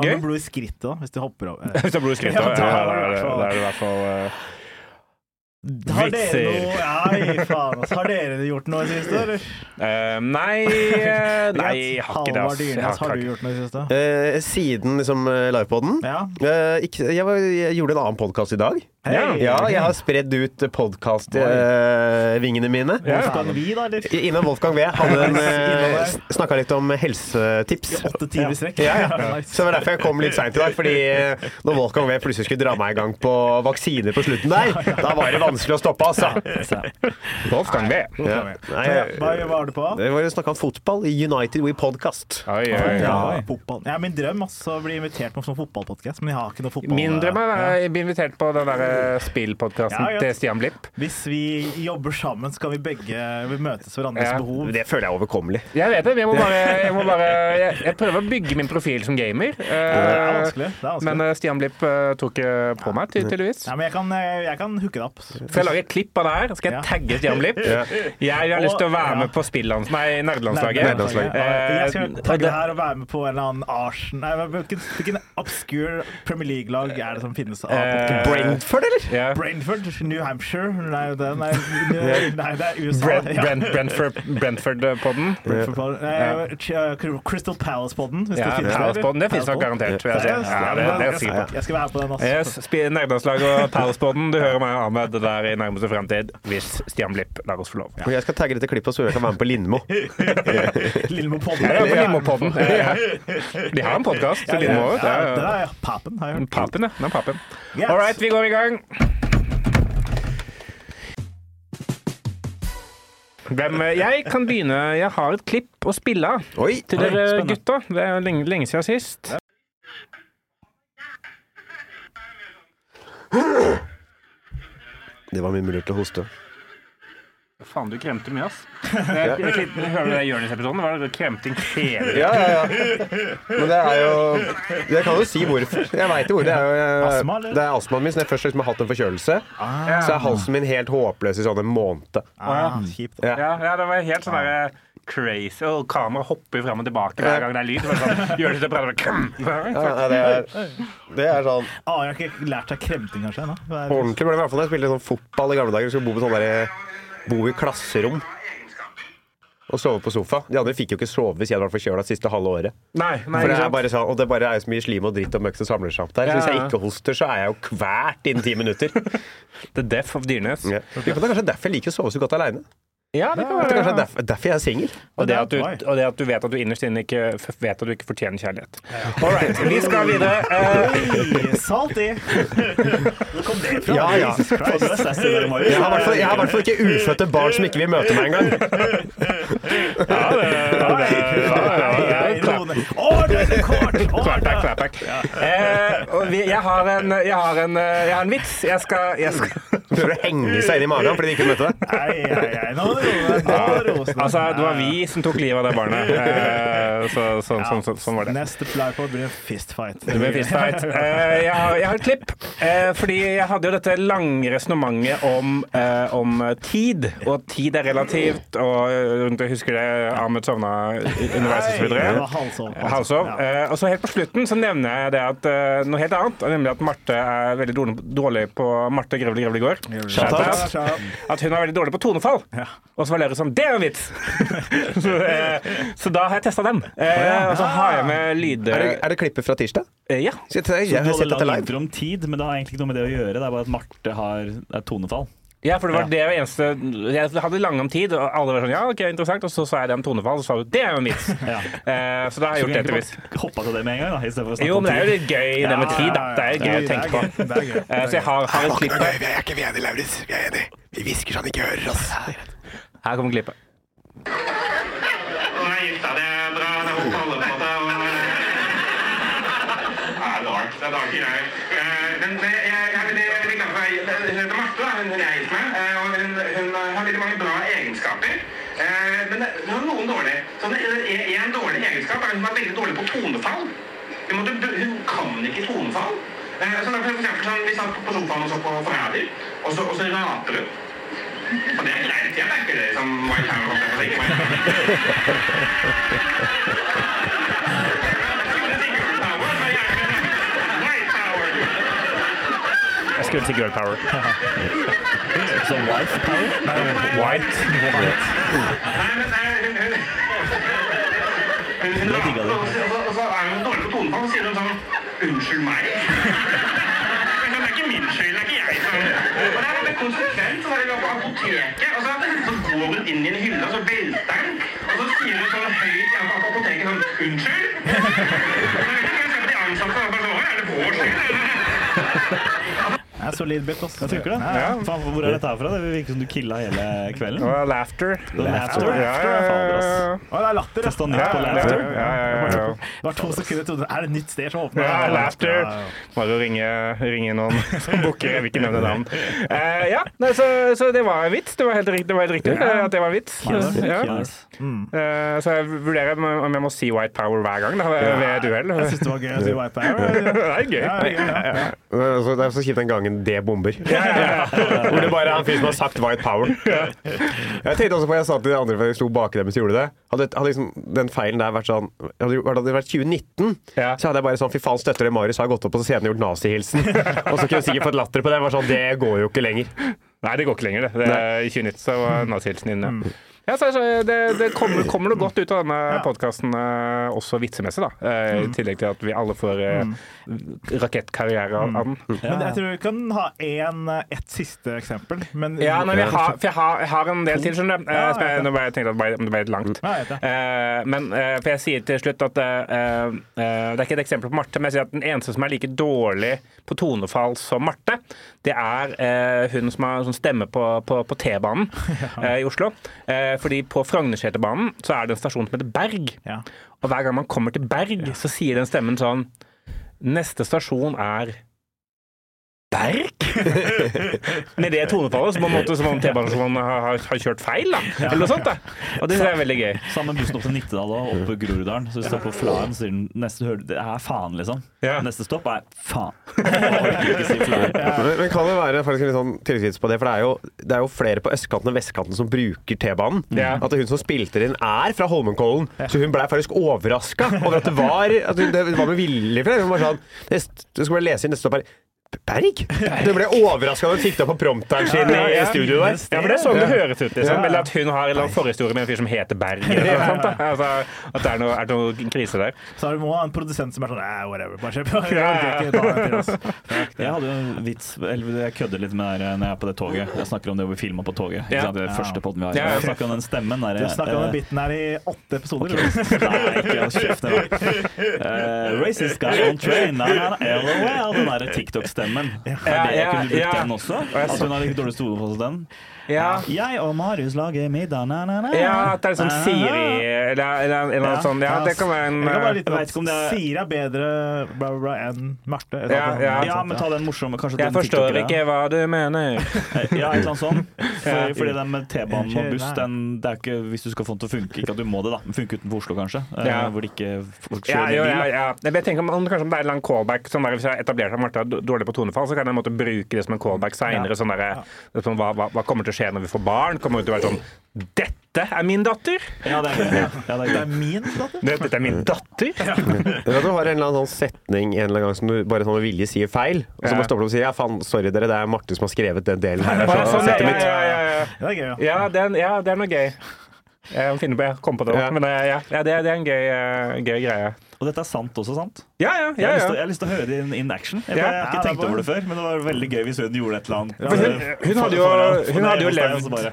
Gøy. men blod i skrittet, da, hvis du hopper over. Hvis du har blod i skrittet, Ja, ja, da er det i er hvert fall- da er det i hvert fall eh, Har dere noe Nei, faen. Har dere gjort noe i det siste, eller? Uh, Nei, eh, nei, jeg har ikke det. Dyrnes, har har du gjort noe i det siste? Uh, siden liksom livepoden Ja. Uh, ikke, jeg, var, jeg gjorde en annen podkast i dag. Hey, Ja, jeg har spredd ut podkastvingene mine. Ja. Wolfgang Vi, da, eller? Innom Wolfgang V. Hadde en, Innom eh. Snakka litt om helsetips. Åtte timer i strekk? Ja, ja. Så det var derfor jeg kom litt seint i dag. Fordi når Wolfgang V plutselig skulle dra meg i gang på vaksiner på slutten der, da var det vanskelig å stoppe, altså. Wolfgang V. vi. Hva var du på? det var jo snakka om fotball i United We Podcast. Oi, oi, oi. Ja, fotball. Ja, min drøm også å bli invitert på en sånn fotballpodkast, men jeg har ikke noe fotball. Min drøm er å bli invitert på den der spillpodkasten Ja, ja. til Stian Blipp. Hvis vi jobber sammen, så kan vi begge vi møtes hverandres Ja. behov. Det føler jeg er overkommelig. Jeg vet det, jeg må bare Jeg, må bare, jeg, jeg prøver å bygge min profil som gamer. Det er eh, vanskelig. Det er vanskelig. men eh, Stian Blipp eh, tok eh, på meg, tydeligvis. ja, men jeg kan, jeg kan hooke det opp. Skal jeg lage et klipp av det her? Skal jeg tagge Stian Blipp? Jeg har lyst til å være med på spillands... Nei, nerdelandslaget. Jeg skal Eh, tagge det- her og være med på en eller annen Arsen... Nei, hvilken, hvilken obscure Premier League-lag er det som finnes av Eh. Brentford, eller? Brentford? New Hampshire? Nei, det, nei, nei, nei, det er USA. Brent, Brent, Brentford, Brentford-podden. Crystal Palace-podden, hvis Ja, det finnes. Palace-podden. Det finnes nok garantert. Jeg skal være på den også. Yes, Nerdelandslaget og Palace-podden. Du hører meg, Ahmed. Der i nærmeste fremtid, hvis Stian Blipp lar oss få lov. Ja. jeg skal tagge dette klippet, så jeg kan være med på Lindmo. Lindmo-podden. På Lindmo-podden. De har en podkast, Lindmo. òg. Ja, det er Papen, har jeg hørt. Papen, ja. Den papen. Yes. All right, vi går i gang. Hvem, jeg kan begynne. Jeg har et klipp å spille Oi! til dere spennende. gutta. Det er lenge, lenge siden sist. Det var min mulighet til å hoste. Faen, du kremte mye, ass. Det, jeg, jeg, hører du det i Jonis-episoden? Det var kremting hele Ja, ja, ja. Men det er jo Jeg kan jo si hvorfor. Jeg veit jo hvor. Det er jo Astma, eller? Det er astmaen min. Så når jeg først liksom har hatt en forkjølelse, Ah, så er halsen min helt håpløs i sånn en måned. ah, kjipt. Ja. Ja, ja, det var helt sånn derre crazy. Og kameraet hopper fram og tilbake hver gang det er lyd. Det Sånn, gjør det Ja, ja, det, er, det er sånn Ah, jeg har ikke lært seg kremting kanskje ennå. Ordentlig ble det. I hvert fall da jeg spilte sånn fotball i gamle dager. Skulle bo på sånn der, bo i klasserom. Og sove på sofa. De andre fikk jo ikke sove hvis jeg hadde vært forkjøla det siste halve året. Nei, nei, For det er bare sånn, og det bare er så mye slim og dritt og møkk som samler seg opp der. Så hvis jeg ikke hoster, så er jeg jo kvert innen ti minutter. The death of Dyrnes. Ja. Det er kanskje derfor jeg liker å sove så godt aleine. Ja, det kan Det er kanskje være. derfor, derfor jeg er singel. Og det, at du, og det at du vet at du innerst inne ikke f- vet at du ikke fortjener kjærlighet. All right, vi skal videre. Eh, Oi, Salty! Hvor kom det fra? Ja, ja. Jesus Christ. Det er sassy der, Marius. Jeg har i hvert fall- jeg har i hvert fall ikke ufødte barn som ikke vil møte meg engang. ja, det, det. Å, det er! Å, Clapback, clapback. Eh, jeg, har en, jeg, har en, jeg har en vits. Jeg skal, jeg skal Prøver å henge seg inn i magen fordi de ikke møtte deg. Nei, nei, nei, nå. Altså, det var vi som tok livet av det barnet. Eh, så, så, så, så, sånn var det. Neste flypod blir en fistfight. Det blir fistfight. Eh, jeg, har, jeg har et klipp. eh, fordi jeg hadde jo dette lange resonnementet om, eh, om tid. Og at tid er relativt. Og jeg husker det Ahmed sovna underveis og så videre. halvsov. Halvsov. Ja. Eh, og så helt på slutten så nevner jeg det at uh, noe helt annet. Nemlig at Marte er veldig dårlig, dårlig på Marte Grevle out. At hun er veldig dårlig på tonefall. Ja. Og så var Lerus sånn Det er en vits! så, uh, så da har jeg testa den. Eh, og så har jeg med lyder Er det, er det klippet fra tirsdag? Ja. Så Jeg, jeg, Du har sett dette live. om tid, men det har egentlig ikke noe med det å gjøre. Det er bare at Marte har tonefall. Ja, for det var Ja. det eneste Jeg hadde lange om tid, og alle var sånn Ja, OK, interessant. Og så sa jeg det om tonefall, og så sa du det er jo en vits. Ja. uh, så da har jeg gjort det til vits. Hoppa til det med en gang, da, i for å snakke Jo, om men det er jo litt gøy det med tid, da. Det er jo gøy å tenke på. Det er gøy. Eh, så jeg har, har et klipp her. er ikke vi enige, Lauritz. Vi er enige. Vi hvisker så han ikke hører oss. Her kommer klippet. Nei, det er bra. Det er alle på det. Ja, det er dark. Det dark greier. Eh, Men det, jeg, jeg er veldig, veldig glad for Hun heter Marte, da. hun jeg er gift med. eh, Og hun, hun har veldig mange bra egenskaper. Eh, Men det, hun har noen dårlige. Så det er en er at hun er veldig dårlig på tonefall. Hun, måtte, hun kan ikke tonefall. Eh, Så da, for eksempel, sånn, vi satt på sofaen og så på Forræder, og så, og så rater hun. Og det er greit. Jeg er ikke det som White Hammer. jeg. White skulle si girl power. Som wife power? White. Det digga du. Og så er hun dårlig på tonefall, så sier hun sånn Unnskyld meg. Men Det er ikke min skyld, det er ikke jeg som Og det er konsekvent. Så er det på apoteket, og så, så går hun inn i en hylle, og så velter den. Og så sier hun sånn høyt ja, på apoteket sånn Unnskyld? Og så kan jeg se på de ansatte og bare sånn Å, er det vår skyld? Er solid bit, ass. Jeg funker det. Ja. Faen, hvor er dette her fra? Det virker som du killa hele kvelden. Og laughter. Laughter. Ja, ja, ja, ja. Å, det er latter, ja. Testa nytt på laughter. ja, ja, ja, ja. Det var to sekunder jeg trodde Er det et nytt sted som åpner? Ja, laughter. Ja, ja. Bare å ringe, ringe noen som booker. Jeg vil ikke nevne navn. Uh, ja, nei, så, så det var en vits. Det var helt riktig, det var helt riktig eh, at det var en vits. Ja. Nice. Uh, så jeg vurderer om jeg må si White Power hver gang da, ved duell. Jeg syns det var gøy å si White Power. Det er gøy. Ja, ja, ja, ja. Det er så kjipt den gangen det bomber. Hvor det bare er han fyren som har sagt 'white power'. Jeg tenkte også på, jeg sa til de andre før jeg sto bak dem mens gjorde det Hadde, hadde liksom den feilen der vært sånn Hadde hadde det vært 2019, Ja. så hadde jeg bare sånn Fy faen, støtter det Marius har gått opp på scenen og gjort nazihilsen. og så kunne jeg sikkert fått latter på det. Jeg Var sånn, det går jo ikke lenger. Nei, det går ikke lenger, det. det I 2019 så var nazihilsen inne. Ja, så, så det, det kommer, kommer noe godt ut av denne podkasten, også vitsemessig, da. Eh, I tillegg til at vi alle får mm. rakettkarriere av av den. Men jeg tror vi kan ha en, et siste eksempel. Men Ja, men jeg, har, for jeg, har, jeg har en del til, skjønner du. Eh, Ja, jeg, nå bare tenkte jeg at det ble- litt langt. Ja. Eh, men eh, for jeg sier til slutt at eh, eh, Det er ikke et eksempel på Marte, men jeg sier at den eneste som er like dårlig på tonefall som Marte, det er eh, hun som har sånn stemme på, på, på T-banen eh, i Oslo. Eh, fordi på Frognerseterbanen så er det en stasjon som heter Berg. Ja. Og hver gang man kommer til Berg, så sier den stemmen sånn Neste stasjon er Berg? Med det tonefallet, som på en måte som om T-banen har, har, kjørt feil, da. Eller noe sånt. da. Og det synes jeg er veldig gøy. Sammen med bussen opp til Nittedal og opp på Groruddalen. Så hvis du står på Flaen, så sier den neste hører Det er faen, liksom. Ja. Neste stopp er faen. Si Men, men kan det være faktisk en litt sånn tilskrivelse på det? For det er, jo, det er jo flere på østkanten og vestkanten som bruker T-banen. Ja. At hun som spilte inn, er fra Holmenkollen. Så hun blei faktisk overraska over at det var at hun, det var med vilje. For det. Hun var sånn det, skulle skal bare lese inn neste stopp her. Berg? Du ble overraska da hun fikk det på prompteren sin i i studio der. Ja, for det er sånn det høres ut. liksom. Eller at hun har en forhistorie med en fyr som heter Berg. Eller sånt, da. Altså, at det er noe, er noe krise der. Så du må ha en produsent som er sånn eh, whatever, bare kjøp. Jeg Ja, ja. hadde jo en vits Eller jeg kødder litt med det når jeg er på det toget. Jeg snakker om det vi filma på toget. Ikke sant? Det er Ja. første podden vi har. Ja, ja. Jeg snakker om den stemmen der. Du snakker om den biten her i åtte episoder. Okay. Nei, ikke hold kjeft. Uh, racist guy on train. Nei, nei, nei, LOL. Den derre TikTok-stemmen. Er det, jeg kunne du brukt ja. den også? jeg At hun har litt dårlig stole på den? Ja. Jeg og Marius lager middag, na, na, na. Ja, at det er sånn Siri eller, eller, eller noe Ja. sånt. Ja, det kan være en Det kan være eh, litt Jeg vet ikke om det er- Siri er bedre bla, bla, bla, enn Marte. Ja, ja. Ja, men ta den morsomme kanskje Jeg den forstår ikke hva du mener. Ja, et eller annet sånt. For, fordi den med T-banen og buss, den, det er ikke hvis du skal få den til å funke Ikke at du må det, da, men funke utenfor Oslo, kanskje. eh, Ja. Hvor det ikke folk Ja, kjører jo, bil. ja, ja. Jeg tenker om, om kanskje om det er en lang callback sånn der, Hvis jeg har etablert at Marte er dårlig på tonefall, så kan jeg en måte bruke det som en callback seinere. Sånn der, sånn, hva, hva, hva kommer til å skje når vi får barn? Kommer det til å være sånn Dette er min datter! Ja, det er ja. Ja, det er Det er min datter. Dette er min datter? Ja. du, har en eller annen sånn setning en eller annen gang som du bare sånn med vilje sier feil. Og så bare stopper du og sier ja, faen, sorry dere, det er Marte som har skrevet den delen her. Så, ja, sånn, ja, ja, ja, ja, ja. Det er gøy, ja. Ja, det er, ja, det er noe gøy. Jeg må finne på, jeg kom på det òg, Ja. men eh, ja, ja, det, er, det er en gøy, eh, gøy greie. Og dette er sant også, sant? Ja, ja, Jeg har, ja, til, jeg har lyst til å høre det in, in action. Jeg, Ja. jeg har ikke Ja, det tenkt var- over det før, men det var veldig gøy hvis hun gjorde et eller annet. For hun- hun hadde jo- hun hadde jo levd- bare,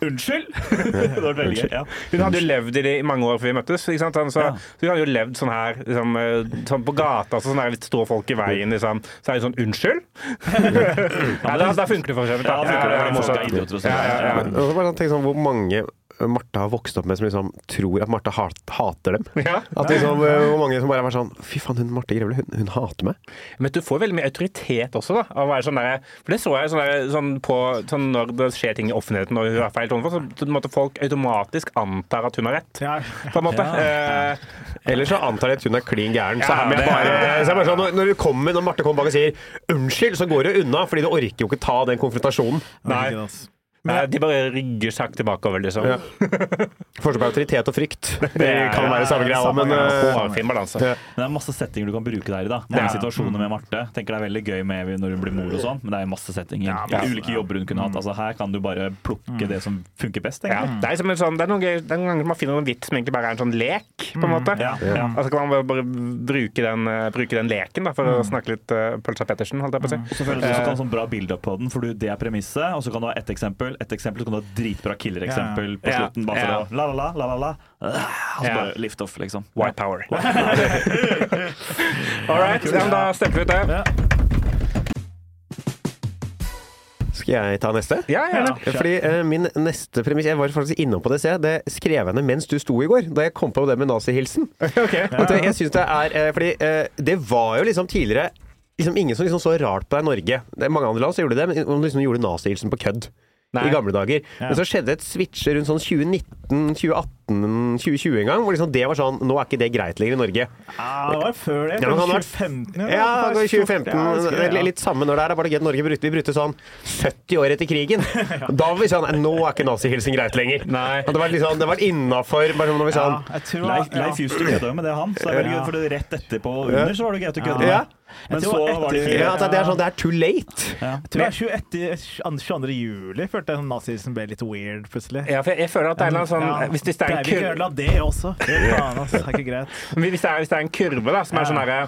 Unnskyld! det var veldig gøy. Ja. Hun hadde jo levd i det i mange år før vi møttes. ikke sant? Så, Ja. så hun hadde jo levd sånn her liksom, eh, sånn på gata, så sånn her, litt står folk i veien, liksom. Så er hun sånn 'unnskyld'? ja, da, da funker det for så vidt. Ja, da. da funker det. Ja, ja, idioter og sånn. Ja, ja, ja. Og så bare tenk sånn, Hvor mange Marte har vokst opp med som liksom tror at Martha hat, hater dem. Ja. At liksom, eh, Hvor mange som bare har vært sånn Fy faen, hun Marte Grevle, hun, hun hater meg. Men du får veldig mye autoritet også, da. Av å være sånn der, for det så jeg sånn, der, sånn på sånn Når det skjer ting i offentligheten og hun har feil tone så måtte folk automatisk antar at hun har rett. Ja. På en måte. Eh, Eller så antar de at hun er klin gæren. Så, Ja, er det- bare, så er bare sånn, når, når, du kommer, når Marte kommer bak og sier 'unnskyld', så går du unna, fordi du orker jo ikke ta den konfrontasjonen. Nei. Eh, de bare rygger sakte bakover, liksom. Ja. Forskjell på autoritet og frykt. Det kan være samme greia, ja, men uh, Fin balanse. Ja. Men det er masse settinger du kan bruke der i. da Mange Ja. situasjoner med Marte. Tenker det er veldig gøy med når hun blir mor og sånn, men det er masse settinger. Ja, masse, Ulike jobber hun kunne hatt. Altså Her kan du bare plukke det som funker best. Ja, egentlig. det er, en sånn, det er noen gøy, det er noen ganger man finner noen vits som egentlig bare er en sånn lek, på en måte. Ja, ja. Altså kan man bare, bare bruke, den, eh, bruke den leken da, for å snakke litt uh, Pølsa Pettersen, holdt jeg på å si. Så føler du også kan ha sånn bra build-up på den, for det er premisset. Og så kan du ha ett eksempel, et eksempel, så kan du ha et dritbra killer-eksempel på slutten. Bare for Ja. å la, la, la, la, la, la. Og så Ja. bare lift off, liksom. White power. All right, ja, da stemmer vi ut det. Skal jeg ta neste? Ja, gjerne. Fordi uh, Min neste premiss Jeg var faktisk innom på det, se. Det skrev jeg ned mens du sto i går, da jeg kom på det med nazihilsen. okay. Ja, ja. Jeg synes det er uh, Fordi uh, det var jo liksom tidligere liksom ingen som liksom så rart på deg i Norge. Det er mange andre land som gjorde det, men man liksom gjorde nazihilsen på kødd. Nei. I gamle dager. Men så skjedde et switch rundt sånn 2019, 2018, 2020 en gang, hvor liksom det var sånn Nå er ikke det greit lenger i Norge. Ja, det var før det. Ja, men 2015. Ja, det var i 2015. Ja, ja. Litt samme når det er. Det er bare gøy at Norge brukte, vi brukte sånn 70 år etter krigen. Da var vi sånn Nå er ikke nazihilsen greit lenger. Nei. Det var liksom, det var innafor. Sånn Ja, sånn Leif, ja. Leif Juster kødda jo med det, han. Så det er veldig Ja. gøy, for rett etterpå og under så var det greit å kødde. Ja. Men så var det ikke Ja, det er sånn, det er too late. ja. Jeg tror det er 21. 22. juli følte jeg nazismen ble litt weird plutselig. Ja, for jeg, jeg føler at det er noe sånn Ja, Hvis det er en å kurve ødela det også? Faen, ass, det er ikke greit. Hvis det er, hvis det er en kurve da, som er sånn herre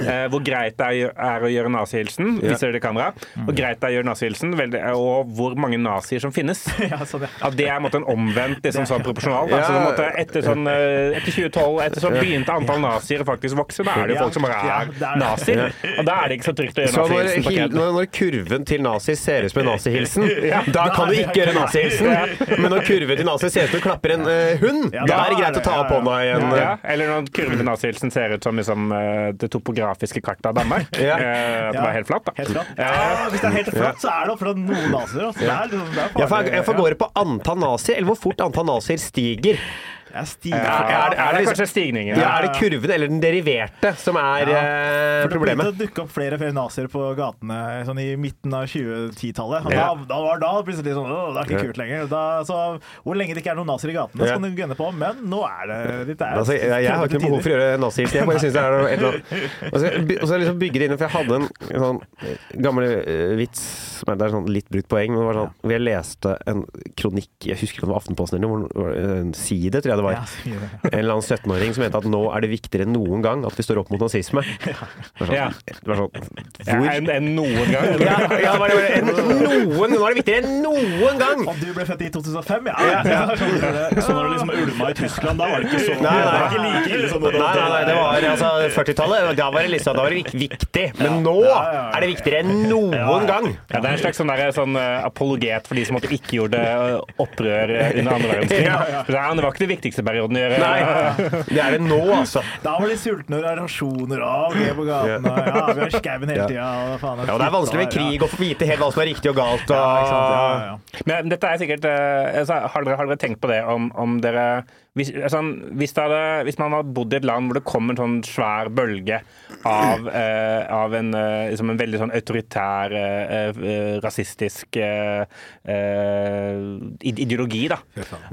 eh, Hvor greit det er, å gjøre nazihilsen, viser det kamera. Hvor greit det er å gjøre nazihilsen, og hvor mange nazier som finnes. Ja, sånn, ja. At det er en måte, en omvendt liksom, sånn proporsjonal. Da. Ja. Så måte, etter, sånn, eh, etter 2012 etter så begynte antall nazier å faktisk vokse. Da er det jo folk som bare er nazier. Og da er det ikke så trygt å gjøre Så når, nazihilsen på hil- når, når kurven til nazi ser ut som en nazihilsen, da kan du ikke gjøre nazihilsen. Men når kurven til nazi ser ut som du klapper en eh, hund, Ja, da da er det er greit det- å ta opp ja, ja. hånda igjen. Ja, eller når kurven til nazihilsen ser ut som liksom, eh, det topografiske kartet av Danmark. Ja. Eh, at det var er helt flatt. Da. Helt flatt. Ja, hvis det er helt flatt, så er det oppfor noen nazier. Altså. Det er liksom, det er farlig. jeg- får gå det på antall nazier, eller hvor fort antall nazier stiger? Jeg. Ja, er det- er er det det kanskje stigningen? Ja, Er det kurven eller den deriverte som er ja, For det problemet? begynte å dukke opp flere og flere nazier på gatene sånn i midten av 2010-tallet. Ja. Da, da var da plutselig sånn det er ikke kult lenger. Da, så hvor lenge det ikke er noen nazier i gatene, så kan du gunne på. Men nå er det litt der. Altså, jeg, jeg har ikke noe behov for å gjøre nazihilsen. Jeg bare synes det er noe, et eller annet. Og så, så liksom bygge det inn, for jeg hadde en, en sånn gammel eh, vits som er, det er sånn litt brutt poeng, men det var sånn Vi jeg leste en kronikk, jeg husker ikke om det var Aftenposten eller noe, en side, tror jeg det var. Ja, det. En eller annen 17-åring som mente at nå er det viktigere enn noen gang at vi står opp mot nazisme. Det var sånn, Ja. sånn Ja, enn en noen gang. ja, ja, bare, bare, det, en, noen, nå er det viktigere enn noen gang! Og du ble født i 2005, ja? ja. Sånn er det. Så når du liksom ulma i Tyskland, da var det ikke så Nei, nei. Det var ikke like ille som det nei, nei, det var altså 40-tallet. Da var det liksom Da var det viktig. Men nå er det viktigere enn noen gang! Ja, det er en slags sånn, der, sånn eh, apologet for de som ikke gjorde opprør under andre verdenskrig. Ja, ja. Det er- var ikke det viktigste perioden å gjøre. Nei, det er det nå, altså. Da var de sultne og det er rasjoner og vi er på gaten og ja, vi har skauen hele tida. Og, Ja, og det er vanskelig med krig å få vite helt hva som er riktig og galt. Og... ja, ja. Men dette er sikkert eh, altså, har, dere, har dere tenkt på det om, om dere hvis, sånn, hvis, hadde, hvis man hadde bodd i et land hvor det kom en sånn svær bølge av, eh, av en, eh, liksom en veldig sånn autoritær, eh, eh, rasistisk eh, eh, ideologi, da.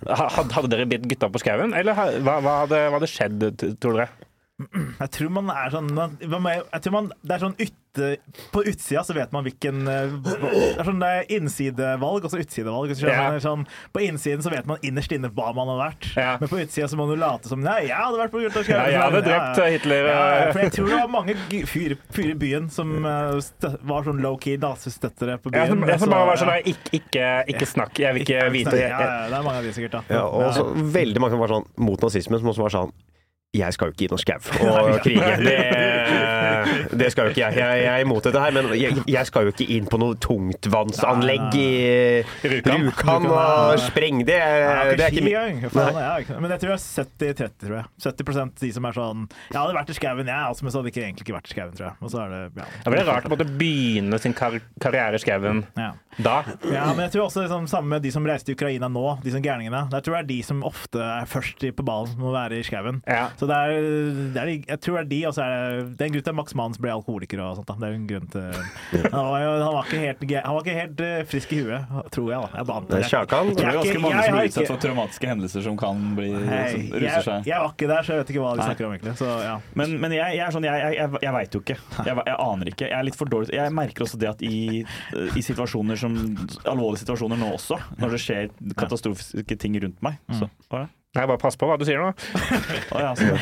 Hadde, hadde dere blitt gutta på skauen, eller hva, hva, hadde, hva hadde skjedd, tror dere? Jeg tror man er sånn Jeg tror man, Det er sånn ute, På utsida så vet man hvilken eh, Det er sånn det er innsidevalg og så utsidevalg. Så. Ja. Er Sånn, på innsiden så vet man innerst inne hva man har vært, yeah. men på utsida så må du late som Nei, jeg hadde vært på Gultorskauen. Ja, jeg hadde drept Hitler, Ja, ja, eh. for jeg tror det var mange fyrer fyr, i byen som eh, stø, var sånn low-key nazistøttere på byen. som, jeg som bare var sånn ja. ikke, ikke, ikke snakk, jeg vil ikke vite Ja, ja, det er mange av de sikkert, da. Ja, og så veldig mange som var sånn mot nazismen, som også var sånn jeg skal jo ikke inn og skau og krige. Det, det skal jo ikke jeg. Jeg, jeg er imot dette her, men jeg, jeg skal jo ikke inn på noe tungtvannsanlegg i Rjukan. Rjukan og sprenge det. er, Det er ikke ikke- Men jeg tror jeg er 70-30, tror jeg. 70% de som er sånn Jeg hadde vært i skauen, jeg, altså, men så hadde jeg egentlig ikke vært i skauen, tror jeg. Og så er det ja. Det blir rart å måtte begynne sin kar karriere i skauen Ja. da. ja, men jeg tror også liksom, samme med de som reiste til Ukraina nå, de som gærningene. Der tror jeg er de som ofte er først på ballen med å være i skauen. Ja. Så det er, det er jeg tror det er de, og så er det Det er en grunn til at Max Manns ble alkoholiker og sånt. Da. Det er jo en grunn til Han var, jo, han var ikke helt, han var ikke helt eh, frisk i huet, tror jeg. da. Jeg det. Kjakan. Det er Jeg ganske mange jeg som blir utsatt for traumatiske hendelser som kan bli som ruser seg. jeg var ikke der, så jeg vet ikke hva de snakker om, egentlig. Så, ja. Men, men jeg, jeg er sånn, jeg, jeg, jeg, jeg veit jo ikke. Jeg, jeg aner ikke. Jeg er litt for dårlig Jeg merker også det at i, i situasjoner som alvorlige situasjoner nå også, når det skjer katastrofiske ting rundt meg så, hva er det? Nei, bare pass på hva du sier nå. oh, ja, så.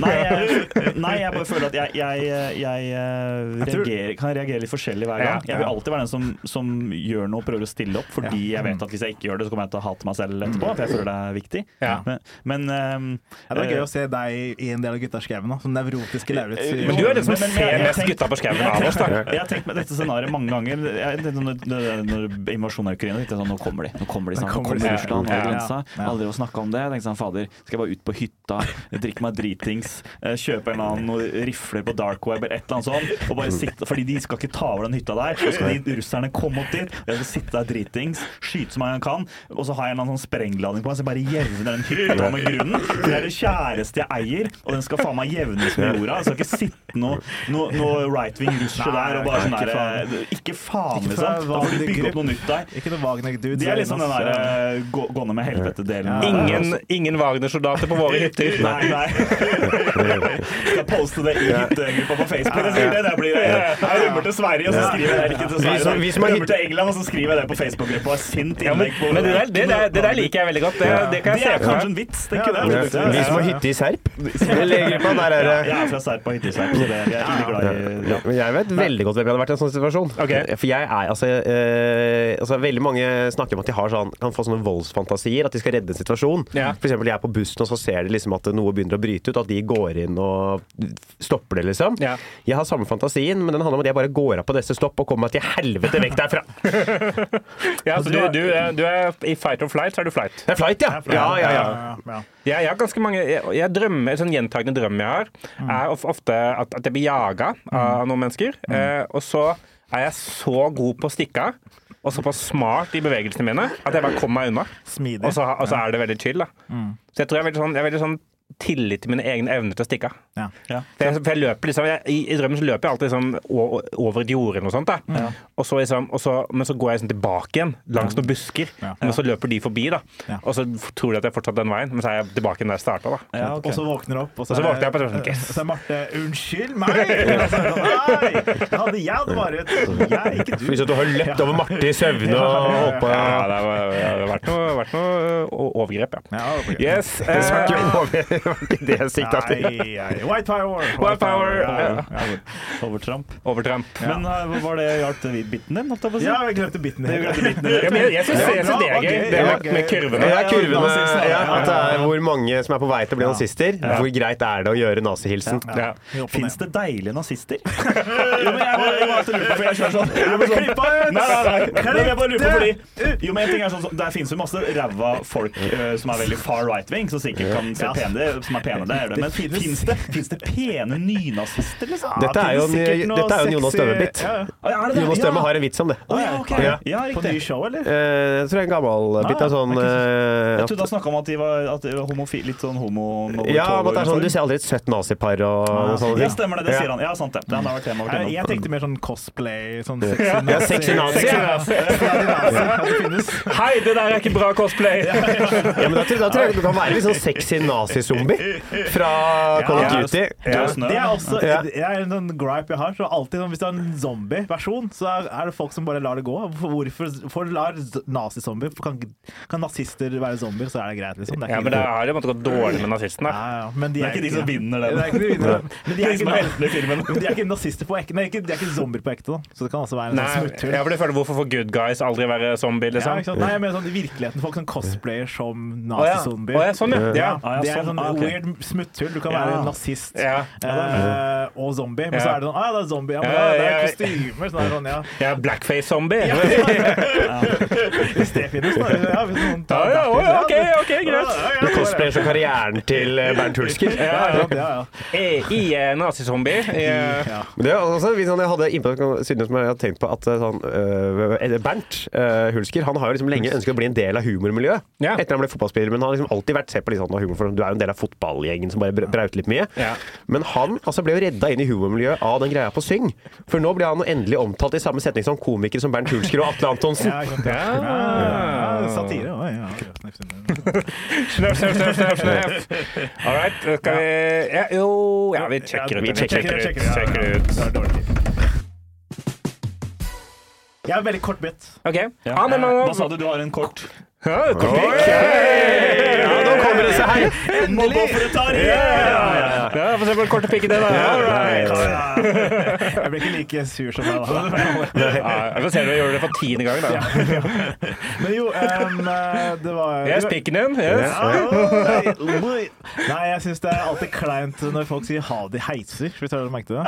Nei, jeg, nei, jeg bare føler at jeg, jeg, jeg, eh, reagerer, kan reagere litt forskjellig hver gang. Jeg vil alltid være den som, som gjør noe og prøver å stille opp, fordi jeg vet at hvis jeg ikke gjør det, så kommer jeg til å hate meg selv etterpå. For jeg føler det er viktig. Ja. Men, men um, Ja, det er gøy å se deg i en del av Gutta skauen, da, som nevrotiske Lauritz. i- Men du er den som ser mest gutta på skauen av oss, da. Jeg har tenkt meg dette scenarioet mange ganger. Jeg, når, når, når invasjonen av Ukraina tenkte jeg sånn, Nå kommer de. Nå kommer de snart. Nå kommer. Russland over grensa. Aldri å snakke om det. Jeg tenkte sånn, fader, skal jeg bare ut på hytta, drikke meg dritings, eh, kjøpe en eller annen rifler på dark web eller et eller annet sånt, og bare sitte Fordi de skal ikke ta over den hytta der. Så skal de russerne komme opp dit, og jeg skal sitte der dritings, skyte så mange jeg kan, og så har jeg en eller annen sånn sprengladning på meg, så jeg bare jevner den hytta med grunnen. For det er det kjæreste jeg eier, og den skal faen meg jevnes med jorda. Jeg skal ikke sitte noe, noe, noe right wing russer der og bare sånn der eh, Ikke faen, liksom. Da får du bygge opp noe nytt der. Ikke noe Wagner-dude. Det er liksom den der eh, gå, gå ned med helvete-delen. Ingen, ingen Wagner-soldater på våre hytter. Nei, nei. Skal poste det i hyttegruppa på Facebook. Det, sier det, det blir, jeg rømmer til Sverige, og så skriver jeg det ikke til Sverige. vi som har rømmer til England, og så skriver jeg det på Facebook-gruppa. Sint innlegg på men det, der, det, der, det der liker jeg veldig godt. Det, det kan jeg er se for kanskje en vits, tenker Ja, jeg. det er Vi som har hytte i Serp. Legegruppa, der er Ja, det jeg er fra Serp og hytte i Serp, så det, jeg er veldig glad i ja. Men Jeg vet veldig godt hvem jeg hadde vært i en sånn situasjon. For jeg er altså, eh, altså Veldig mange snakker om at de har sånn, kan få sånne voldsfantasier, at de skal redde en situasjon. Ja. For eksempel jeg er på bussen, og så ser de liksom at noe begynner å bryte ut, at de går inn og stopper det, liksom. Ja. Jeg har samme fantasien, men den handler om at jeg bare går av på neste stopp og kommer meg til helvete vekk derfra. Ja, så du, du, er- du er i fight or flight, så er du flight. Det er flight, ja! Ja, ja, ja. ja. Jeg, jeg har ganske mange jeg, jeg drømmer, sånn Gjentagende drøm jeg har, er ofte at, at jeg blir jaga av noen mennesker. Eh, og så er jeg så god på å stikke av og såpass smart i bevegelsene mine at jeg bare kommer meg unna. Smidig. Og så, og så er det veldig chill. da. Så jeg tror jeg er veldig sånn, jeg er veldig sånn tillit til mine egne evner til å stikke av. Ja. For jeg, for jeg løper liksom, jeg, i, I drømmen så løper jeg alltid liksom over et jorde eller noe sånt. Da. Og så liksom, og så, men så går jeg liksom tilbake igjen langs noen busker. Ja. Men så løper de forbi, da. Ja. Og så tror de at jeg fortsatt den veien, men så er jeg tilbake igjen der jeg starta. Da. Ja, ok. Og så våkner du opp, og Og så er- våkner jeg på så er sånn, yes. så er Marte 'Unnskyld meg!' Så er sånn, Nei, det hadde jeg bare Jeg, ikke du. Hvis du har løpt over Marte i søvne og hoppa Ja, det har, det har vært noe, vært noe overgrep, ja. Ja. Yes. Eh, var ikke det jeg sikta til. White power! White power. power. ja, ja. Overtramp. overtramp. Men uh, var det hjalp det biten din? holdt jeg på å si? Ja, jeg glemte biten. Ja, jeg, jeg syns det, det er Ja, gøy, det med, med kurvene. Ja, kurvene, ja, ja, at det er hvor mange som er på vei til å bli nazister. Hvor greit er det å gjøre nazihilsen? Ja. Fins det deilige nazister? jo, men jeg, bare- jeg bare lurer på, for jeg kjører sånn Ja, men klipp! Nei, nei, nei. Jeg bare lurer på fordi Jo, men en ting er sånn Der finnes jo masse ræva folk eh, som er veldig far right-wing, som sikkert kan se Ja. pene, som er pene, det er det. Men fins det, finnes det pene nynazister, liksom? Dette er jo, noe dette er jo en Jonas Støme-bit. Ja, ja. Ah? Jonas Støme har en vits om det. Å, ja, ok. Ja. ja, På ny show, eller? Eh, Jeg tror det er en gammel bit. Det er sånn eh, Jeg trodde han snakka om at de var, at de var homofi, litt sånn homo... Ja, men det er sånn, du ser aldri et søtt nazipar og noe sånt. Ja, stemmer det. Det Ja. sier han. Ja, sant det. Det har vært tema Jeg, jeg tenkte mer sånn cosplay, sånn sexy Ja, sexy nazi. Ja, Sexy. Hei, det der er ikke bra cosplay! Ja, men da, tror- jeg det kan være litt sånn sexy nazizombie fra Call of Duty. Det er også det er en sånn gripe jeg har. Så alltid sånn, Hvis du har en zombie-versjon, så er- det folk som bare lar det gå. Hvorfor, hvorfor, lar nazizombier kan, kan nazister være zombier, så er det greit, liksom. Det er Ja, men det har jo måttet gått dårlig med nazistene. ja, ja, men de Det er ikke de som vinner den. Det de, men de er ikke, er er nazister på ekte. Nei, de er ikke zombier på ekte, da. Så det kan også være en sånn smutthull. føler Hvorfor får good guys aldri være zombie, liksom? Ja. Nei, jeg mener sånn i virkeligheten. Folk som cosplayer som nazizombier. Å ja, sånn, ja. ja. Ja, Ah, ja, det er sånn. Ah, weird smutthull. Du kan Ja. være nazist Ja. eh, og zombie, men så er det sånn Ah, det er zombie. Ja, men Ja, det er ja, ja. kostymer. Sånn, sånn, ja. Ja, blackface-zombie. Ja, Hvis det finnes, da. Ja, hvis noen tar ja, ja, ok, ok, greit. ja, ja, Du ja. cosplayer som karrieren til eh, Bernt Hulsker. Ja, ja, ja, ja. Eh, I eh, nazizombie. eh, Ja. Det er også litt sånn jeg hadde innpå siden som jeg hadde tenkt på at eh, sånn, Bernt Hulsker han har jo liksom lenge ønsket å bli en del av humormiljøet. Ja. Etter han ble fotballspiller, men han har liksom alltid vært sett på litt sånn humor, for du er jo en del av fotballgjengen som bare br- brauter litt mye. Ja. Men han altså, ble jo redda inn i humormiljøet av den greia på Syng. For nå blir han endelig omtalt i samme setning som komikere som Bernt Hulsker og Atle Antonsen. Ja? Ja. Ja, satire. òg, ja. Snøff, snøff, snøff, snøff. All right, skal vi ja, Jo, ja, vi sjekker ut. vi sjekker ut. ut. Sjekker ut. Er dårlig. Jeg har en veldig kort bit. OK. Ja. Ah, men, men, Hva sa du? Du har en kort Ja, bit? Okay. Ja, det seg her! Ja, Få se på den korte pikken din, da. All right. Jeg blir ikke like sur som deg da. Jeg får se når jeg gjør det for tiende gang, da. Men jo, em, det var Yes, pikken din. Yes. Nei, jeg syns det er alltid kleint når folk sier ha det i heiser. Hvis du har merket det?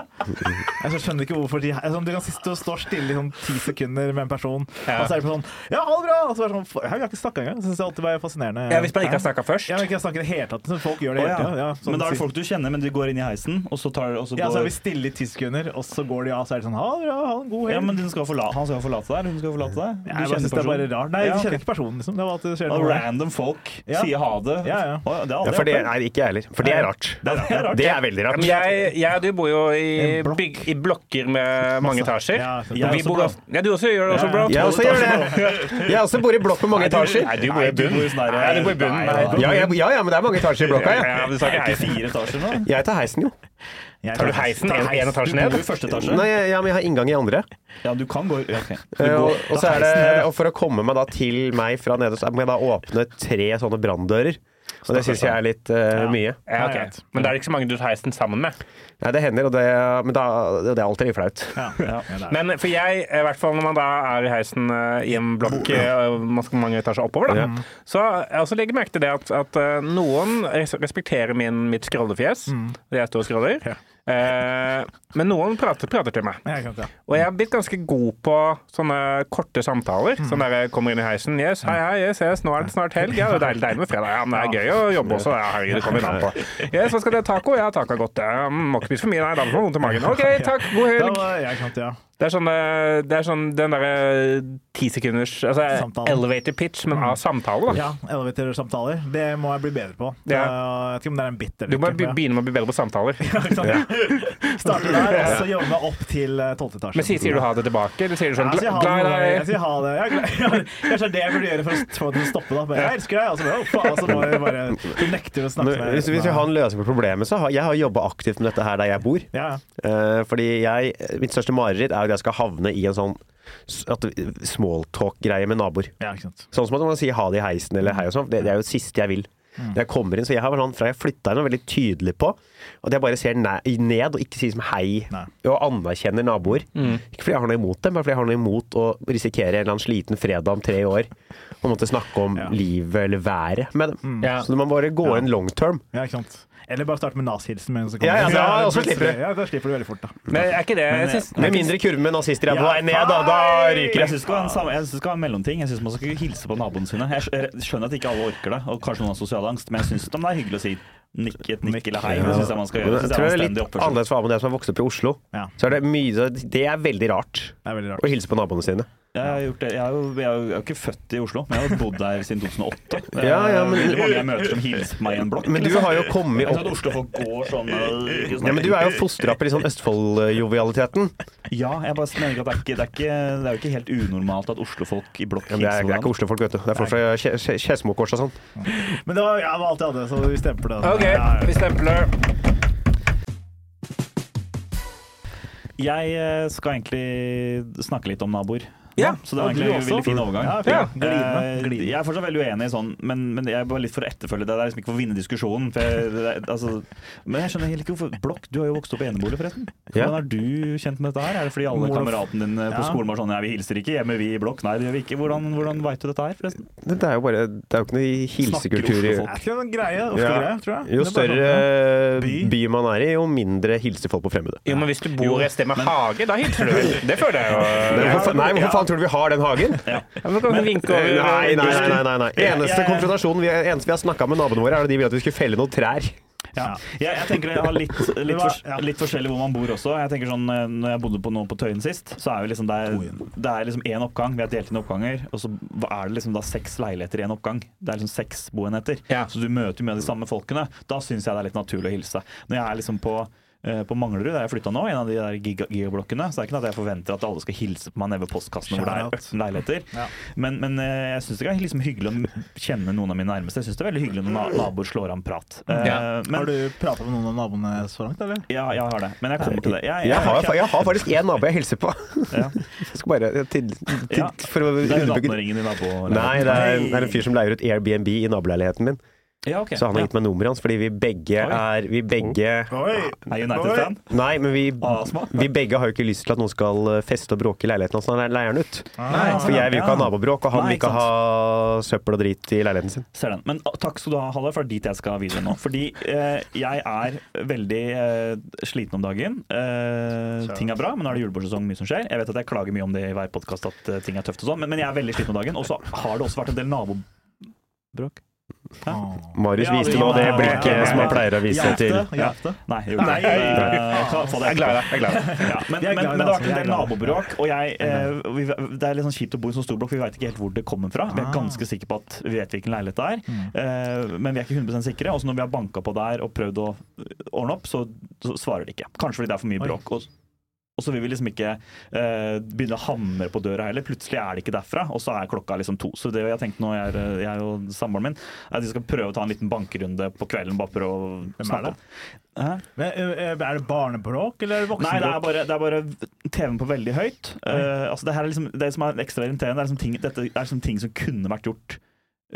Jeg skjønner ikke hvorfor de altså, Du kan sitte og stå stille i sånn ti sekunder med en person, og så er det sånn Ja, ha det bra! Og så er det sånn Jeg har ikke snakka engang. Jeg syns det alltid var fascinerende. Ja, hvis man ikke har snakka først. Ikke har snakket i det hele tatt. Folk gjør det hele ja. tida. Ja, sånn Men da er det folk du kjenner men de går inn i heisen, og så tar og så Ja, så er vi stille i ti sekunder, og så går de av, så er det sånn Ha, ja, ha en god ja, men hun skal forlate, han skal forlate deg, hun skal forlate deg. jeg kjenner personen. det er bare rart. Nei, Ja, du kjenner ikke personen, liksom. Det var at det skjer noe. random folk Ja. sier ha det. Ja, ja. Det er Ja, for det, er ikke jeg heller. For det er rart. Det er, rart. Det er veldig rart. men jeg, jeg og du bor jo i, blokk. bygg, i blokker med mange etasjer. Ja, Jeg vi bor også, ja, du også gjør det også, bra bro. Jeg også gjør det. Jeg også bor i blokk med mange etasjer. Nei, du bor i du bunnen. du Ja, jeg, ja, ja, men det er mange etasjer i blokka. Ja, Ja. ja, du sa ikke er fire etasjer nå? Jeg tar heisen, jo. Jeg Tar du heisen en, en etasje Du bor ned? i første etasje? Nei, ja, men jeg har inngang i andre. Ja, du kan gå okay. Du Eh, går- Og, og, så er det, ned, og for å komme meg da til meg fra nede, så må jeg da åpne tre sånne branndører. Og det syns jeg er litt eh, mye. Ja, okay. Men da er det ikke så mange du tar heisen sammen med. Nei, det hender, og det, men da, det er alltid litt flaut. Ja, ja, det det. Men for jeg, i hvert fall når man da er i heisen uh, i en blokk uh, mange etasjer oppover, da, Ja. så jeg også legger merke til det at, at noen respekterer min, mitt scrollefjes. Det jeg står og scroller. Eh, men noen prater, prater til meg. Og jeg har blitt ganske god på sånne korte samtaler. Sånn der jeg kommer inn i heisen. Yes, hei, hei, yes, yes, nå er det snart helg. Ja, det er deilig, deilig med fredag. Ja, men det er gøy å jobbe også. Ja, herregud, det kommer an på. Yes, hva skal det? Taco? Ja, taco er godt. Ja, må ikke spise for mye, nei, da får man vondt i magen. OK, takk, god helg. Ja, ja. Det er sånn, eh, det er sånn den derre ti sekunders altså, Samtale. elevator pitch, men av samtale, da. Ja, elevator-samtaler. Det må jeg bli bedre på. Det, Ja. Jeg vet ikke om det er en bit eller Du må ikke, begynne med å bli bedre på samtaler. ja? Starte der, og så jobbe meg opp til eh, tolvte etasje. Men sier, sier du ha det tilbake, eller sier du Ja, sånn jeg sier ha glad i deg? Jeg sier ha det. Jeg jeg, Kanskje det er det jeg burde gjøre for å få det til å stoppe. da Jeg elsker deg. Og så bare, faen, og så må jeg bare Du nekter å snakke med hvis, hvis vi har en løsning på problemet, så har jeg har jobba aktivt med dette her der jeg bor. ja, Uh, fordi jeg, mitt største mareritt er at jeg skal havne i en sånn smalltalk-greie med naboer. ja, ikke sant. Sånn som at man sier ha det i heisen eller hei og sånn. Det, det er jo det siste jeg vil. Mm. Når jeg kommer inn, så jeg har vært sånn, Fra jeg flytta inn, veldig tydelig på at jeg bare ser ned og ikke sier som hei. Nei. Og anerkjenner naboer. Mm. Ikke fordi jeg har noe imot dem, men fordi jeg har noe imot å risikere en eller annen sliten fredag om tre år og måtte snakke om Ja. livet eller været med dem. Ja. Så man bare går Ja. inn long term. Ja, ikke sant. Eller bare starte med nazihilsen. med Ja, ja, ja, og så slipper du. Ja, da slipper du veldig fort, da. Men er ikke det Men, jeg synes, Med mindre kurven med nazister er på vei ned, da, da ryker Jeg det. syns det skal være en jeg synes det skal være en mellomting. Jeg syns man skal hilse på naboene sine. Jeg skjønner at ikke alle orker det, og kanskje noen har sosial angst, men jeg syns det er hyggelig å si nikk, et nikk eller hei. Det syns jeg man skal gjøre. Jeg Det tror det jeg er er litt annerledes for det som har vokst opp i Oslo. Så er det mye Det er veldig rart det er veldig rart. å hilse på naboene sine. Jeg har gjort det. Jeg er, jo, jeg er jo ikke født i Oslo, men jeg har bodd der siden 2008. Det er Ja, ja, men- veldig mange jeg møter som hilser på meg i en blokk. Men du har jo kommet opp Oslo-folk går sånn sånn- ja, men Du er jo fostra opp i sånn Østfold-jovialiteten. Ja, jeg bare mener ikke at det er, ikke, det, er ikke, det er jo ikke helt unormalt at Oslo-folk i blokk hilser men det, er, det er ikke Oslo-folk, vet du. Det er folk fra Skedsmokors og sånn. Men det var, ja, det var alt jeg hadde, så vi stemper det. OK, Ja, vi stempler. Jeg eh, skal egentlig snakke litt om naboer. Ja, så det var egentlig en veldig fin overgang. Ja. Ja. Glidende, Eh, glidende. Jeg er fortsatt veldig uenig i sånn, men, men jeg er bare litt for å etterfølge det. Det er liksom ikke for å vinne diskusjonen. For jeg, det er- altså, men jeg skjønner heller ikke hvorfor Blokk, du har jo vokst opp i enebolig, forresten. Ja. Hvordan er du kjent med dette her? Er det fordi alle kameratene dine på Ja. skolen var sånn Ja, vi hilser ikke hjemme, vi i blokk. Nei, det gjør vi ikke. Hvordan, hvordan veit du dette her, forresten? Det er jo bare Det er jo ikke noe hilsekultur i Oslo-folk? Er ikke det en greie? Ja. Oslo-greie, tror jeg. Jo Det større sånn, by. By. man er i, jo mindre hilser folk på fremmede. Jo, men hvis du bor et sted med hage, da hilser du vel? Det føler jeg jo. Nei, hvorfor faen tror du vi har den hagen? Ja, men vinke over Nei, nei, nei. nei, nei, Eneste konfrontasjonen vi, eneste vi har snakka med naboene våre, er at de ville at vi skulle felle noen trær. Ja. Jeg, jeg tenker jeg har litt, litt, for, litt forskjellig hvor man bor også. Jeg tenker sånn, eh, når jeg bodde på noe på Tøyen sist, så er liksom det er, det er liksom én oppgang. Vi har delt inn oppganger, og så er det liksom da seks leiligheter i en oppgang. Det er liksom seks boenheter. Ja. Så du møter jo mye av de samme folkene. Da syns jeg det er litt naturlig å hilse. Når jeg er liksom på på Manglerud, der jeg flytta nå, en av de der giga gigablokkene, så det er ikke noe at jeg forventer at alle skal hilse på meg nede ved postkassen hvor det er Shout out. 18 leiligheter. Ja. Men, men eh, jeg syns det er liksom hyggelig å kjenne noen av mine nærmeste. Jeg syns det er veldig hyggelig når naboer slår an prat. Eh, Ja. men, Har du prata med noen av naboene så langt, eller? ja, jeg har det. Men jeg kommer til det. Jeg, Jeg har, jeg har faktisk én nabo jeg hilser på. Ja. Jeg skal bare til, til. For å Det er hun 18-åringen i naboleiligheten? Nei, det er, det er en fyr som leier ut Airbnb i naboleiligheten min. Ja, okay. Så han har gitt meg nummeret hans, fordi vi begge Oi. er Vi begge Oi! Er United-fan? Nei, men vi, vi begge har jo ikke lyst til at noen skal eh, feste og bråke i leiligheten hans når han leier den ut. Nei, For jeg vil jo ikke ha nabobråk, og han Nei, vil ikke ikke ha søppel og drit i leiligheten sin. Ser den. Men ah, takk skal du ha, Halle, for det er dit jeg skal videre nå. Fordi eh, jeg er veldig eh, sliten om dagen. Eh, ting er bra, men nå er det julebordsesong, mye som skjer. Jeg vet at jeg klager mye om det i hver podkast at eh, ting er tøft og sånn, men, men jeg er veldig sliten om dagen. Og så har det også vært en del nabobråk. Marius viste nå det blikket ja, ja. som han pleier å vise til? Nei, jeg gjorde Nei. ikke det. Jeg er glad i deg. Jeg er glad i deg. Ja, men, Jeg er men, men det det, har vært en del nabobråk, og jeg, eh, vi, det er litt sånn kjipt å bo i en sånn stor blokk, vi veit ikke helt hvor det kommer fra. Vi er Ah. ganske sikre på at vi vet hvilken leilighet det er, eh, men vi er ikke 100 sikre. Og når vi har banka på der og prøvd å ordne opp, så, så svarer de ikke. Kanskje fordi det er for mye bråk. Og, og så vil vi liksom ikke uh, begynne å hamre på døra heller. Plutselig er det ikke derfra, og så er klokka liksom to. Så det jeg har tenkt nå, jeg, er- jeg og samboeren min, er at vi skal prøve å ta en liten bankerunde på kvelden. Bare prøve å er snakke det? om. Men, eh, Er det barnebråk eller voksenbråk? Nei, det er bare, det er bare TV-en på veldig høyt. Uh, altså det, her er liksom, det som er ekstra irriterende, det er liksom ting, dette er liksom ting som kunne vært gjort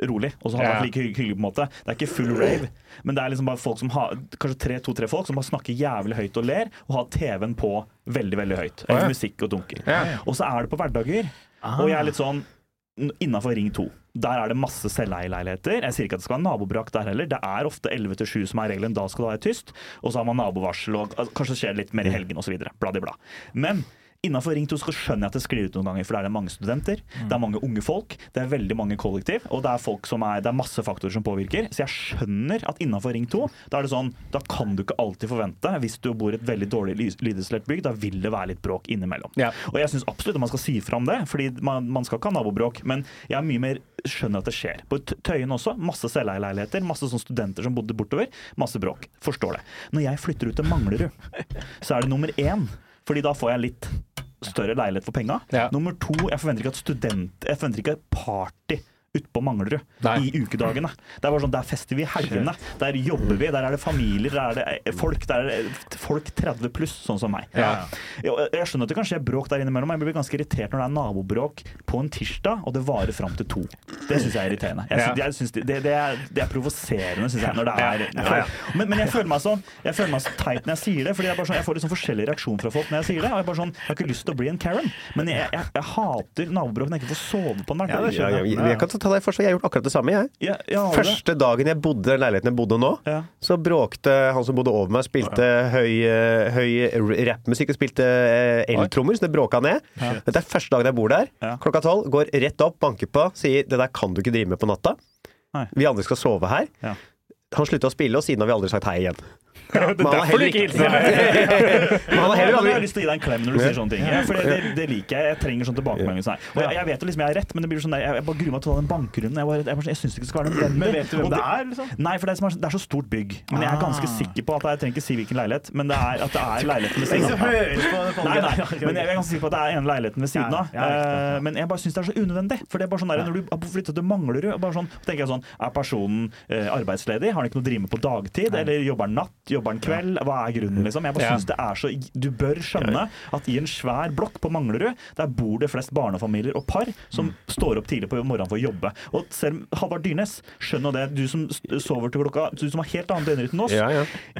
rolig, og så har det vært like hyggelig. på en måte Det er ikke full rave, men det er liksom bare folk som har kanskje tre, to-tre folk som bare snakker jævlig høyt og ler, og har TV-en på veldig veldig høyt. Eller ja. musikk og dunker. Ja. Og så er det på hverdager. Og jeg er litt sånn innafor Ring 2. Der er det masse selveierleiligheter. Jeg sier ikke at det skal være nabobrakk der heller. Det er ofte 11 til 7 som er regelen. Da skal det være tyst. Og så har man nabovarsel, og altså, kanskje skjer det litt mer i helgen osv. Bla, bla. Men Innafor Ring 2 så skjønner jeg at det sklir ut noen ganger, for der er det mange studenter, det er mange unge folk, det er veldig mange kollektiv, og det er folk som er, det er masse faktorer som påvirker. Så jeg skjønner at innafor Ring 2, da er det sånn, da kan du ikke alltid forvente, hvis du bor i et veldig dårlig ly- lydisolert bygg, da vil det være litt bråk innimellom. Ja. Og jeg syns absolutt at man skal si fra om det, fordi man, man skal ikke ha nabobråk. Men jeg er mye mer skjønner at det skjer. På Tøyen også. Masse selveierleiligheter, masse sånn studenter som bodde bortover. Masse bråk. Forstår det. Når jeg flytter ut til Manglerud, så er det nummer én. Fordi da får jeg litt større leilighet for penga. Ja. Nummer to, jeg forventer ikke at student Jeg forventer ikke party ute på Manglerud i ukedagene. Der, er sånn, Der fester vi helgene. Der jobber vi. Der er det familier. Der er det eh, folk. Der er det folk 30 pluss, sånn som meg. Ja. Jeg skjønner at det kan skje bråk der innimellom, men jeg blir ganske irritert når det er nabobråk på en tirsdag, og det varer fram til to. Det syns jeg er irriterende. Jeg synes, jeg synes det, det, det, er, det er provoserende, syns jeg. Når det er, Ja, ja. Men, men jeg føler meg sånn Jeg føler meg så teit når jeg sier det, Fordi jeg, er bare sånn, jeg får litt sånn forskjellig reaksjon fra folk når jeg sier det. Og jeg, er bare sånn, jeg har ikke lyst til å bli en Karen, men jeg, jeg, jeg hater nabobråk når jeg ikke får sove på Ja, Ja, ja, jeg kan ta deg for seg, jeg har gjort akkurat det samme, jeg. Ja, det? Første dagen jeg bodde i leiligheten jeg bodde nå, Ja. så bråkte han som bodde over meg, spilte høy, eh, høy rappmusikk og spilte eh, eltrommer, så det bråka ned. Dette er første dagen jeg bor der. Klokka tolv, går rett opp, banker på, sier 'det der kan du ikke drive med på natta'. Nei. Vi andre skal sove her. Ja. Han slutta å spille, og siden har vi aldri sagt hei igjen. Det er har derfor du heller ikke hilser meg. Har heller jeg har aldri lyst til å gi deg en klem når du sier sånne ting. Ja, for det, det, liker jeg. Jeg trenger sånn tilbakemelding. Og jeg, jeg vet jo liksom jeg er rett, men det blir sånn der, jeg, jeg bare gruer meg til å ta den bankrunden. Jeg, bare, jeg, sånn, jeg syns ikke det skal være nødvendig. Men vet du hvem det er, liksom? Nei, for det er, det er så stort bygg. Men jeg er ganske Ah. sikker på at jeg trenger ikke si hvilken leilighet, men det er at det er leiligheten ved siden av. Nei, nei, men jeg er ganske sikker på at det er ene leiligheten ved siden av. ja, ja. Eh, Men jeg bare syns det er så unødvendig. For det er bare sånn der, Når du har flytta til Manglerud, bare sånn, tenker jeg sånn Er personen eh, arbeidsledig? Har han ikke noe å drive med på dagtid? Eller jobber han natt? Jobber en kveld? Hva er grunnen, liksom? Jeg bare synes det er så Du bør skjønne at i en svær blokk på Manglerud, der bor det flest barnefamilier og par som står opp tidlig på morgenen for å jobbe. Og selv Halvard Dyrnes, skjønn nå det. Du som sover til klokka Du som har helt annet døgnrytme enn oss.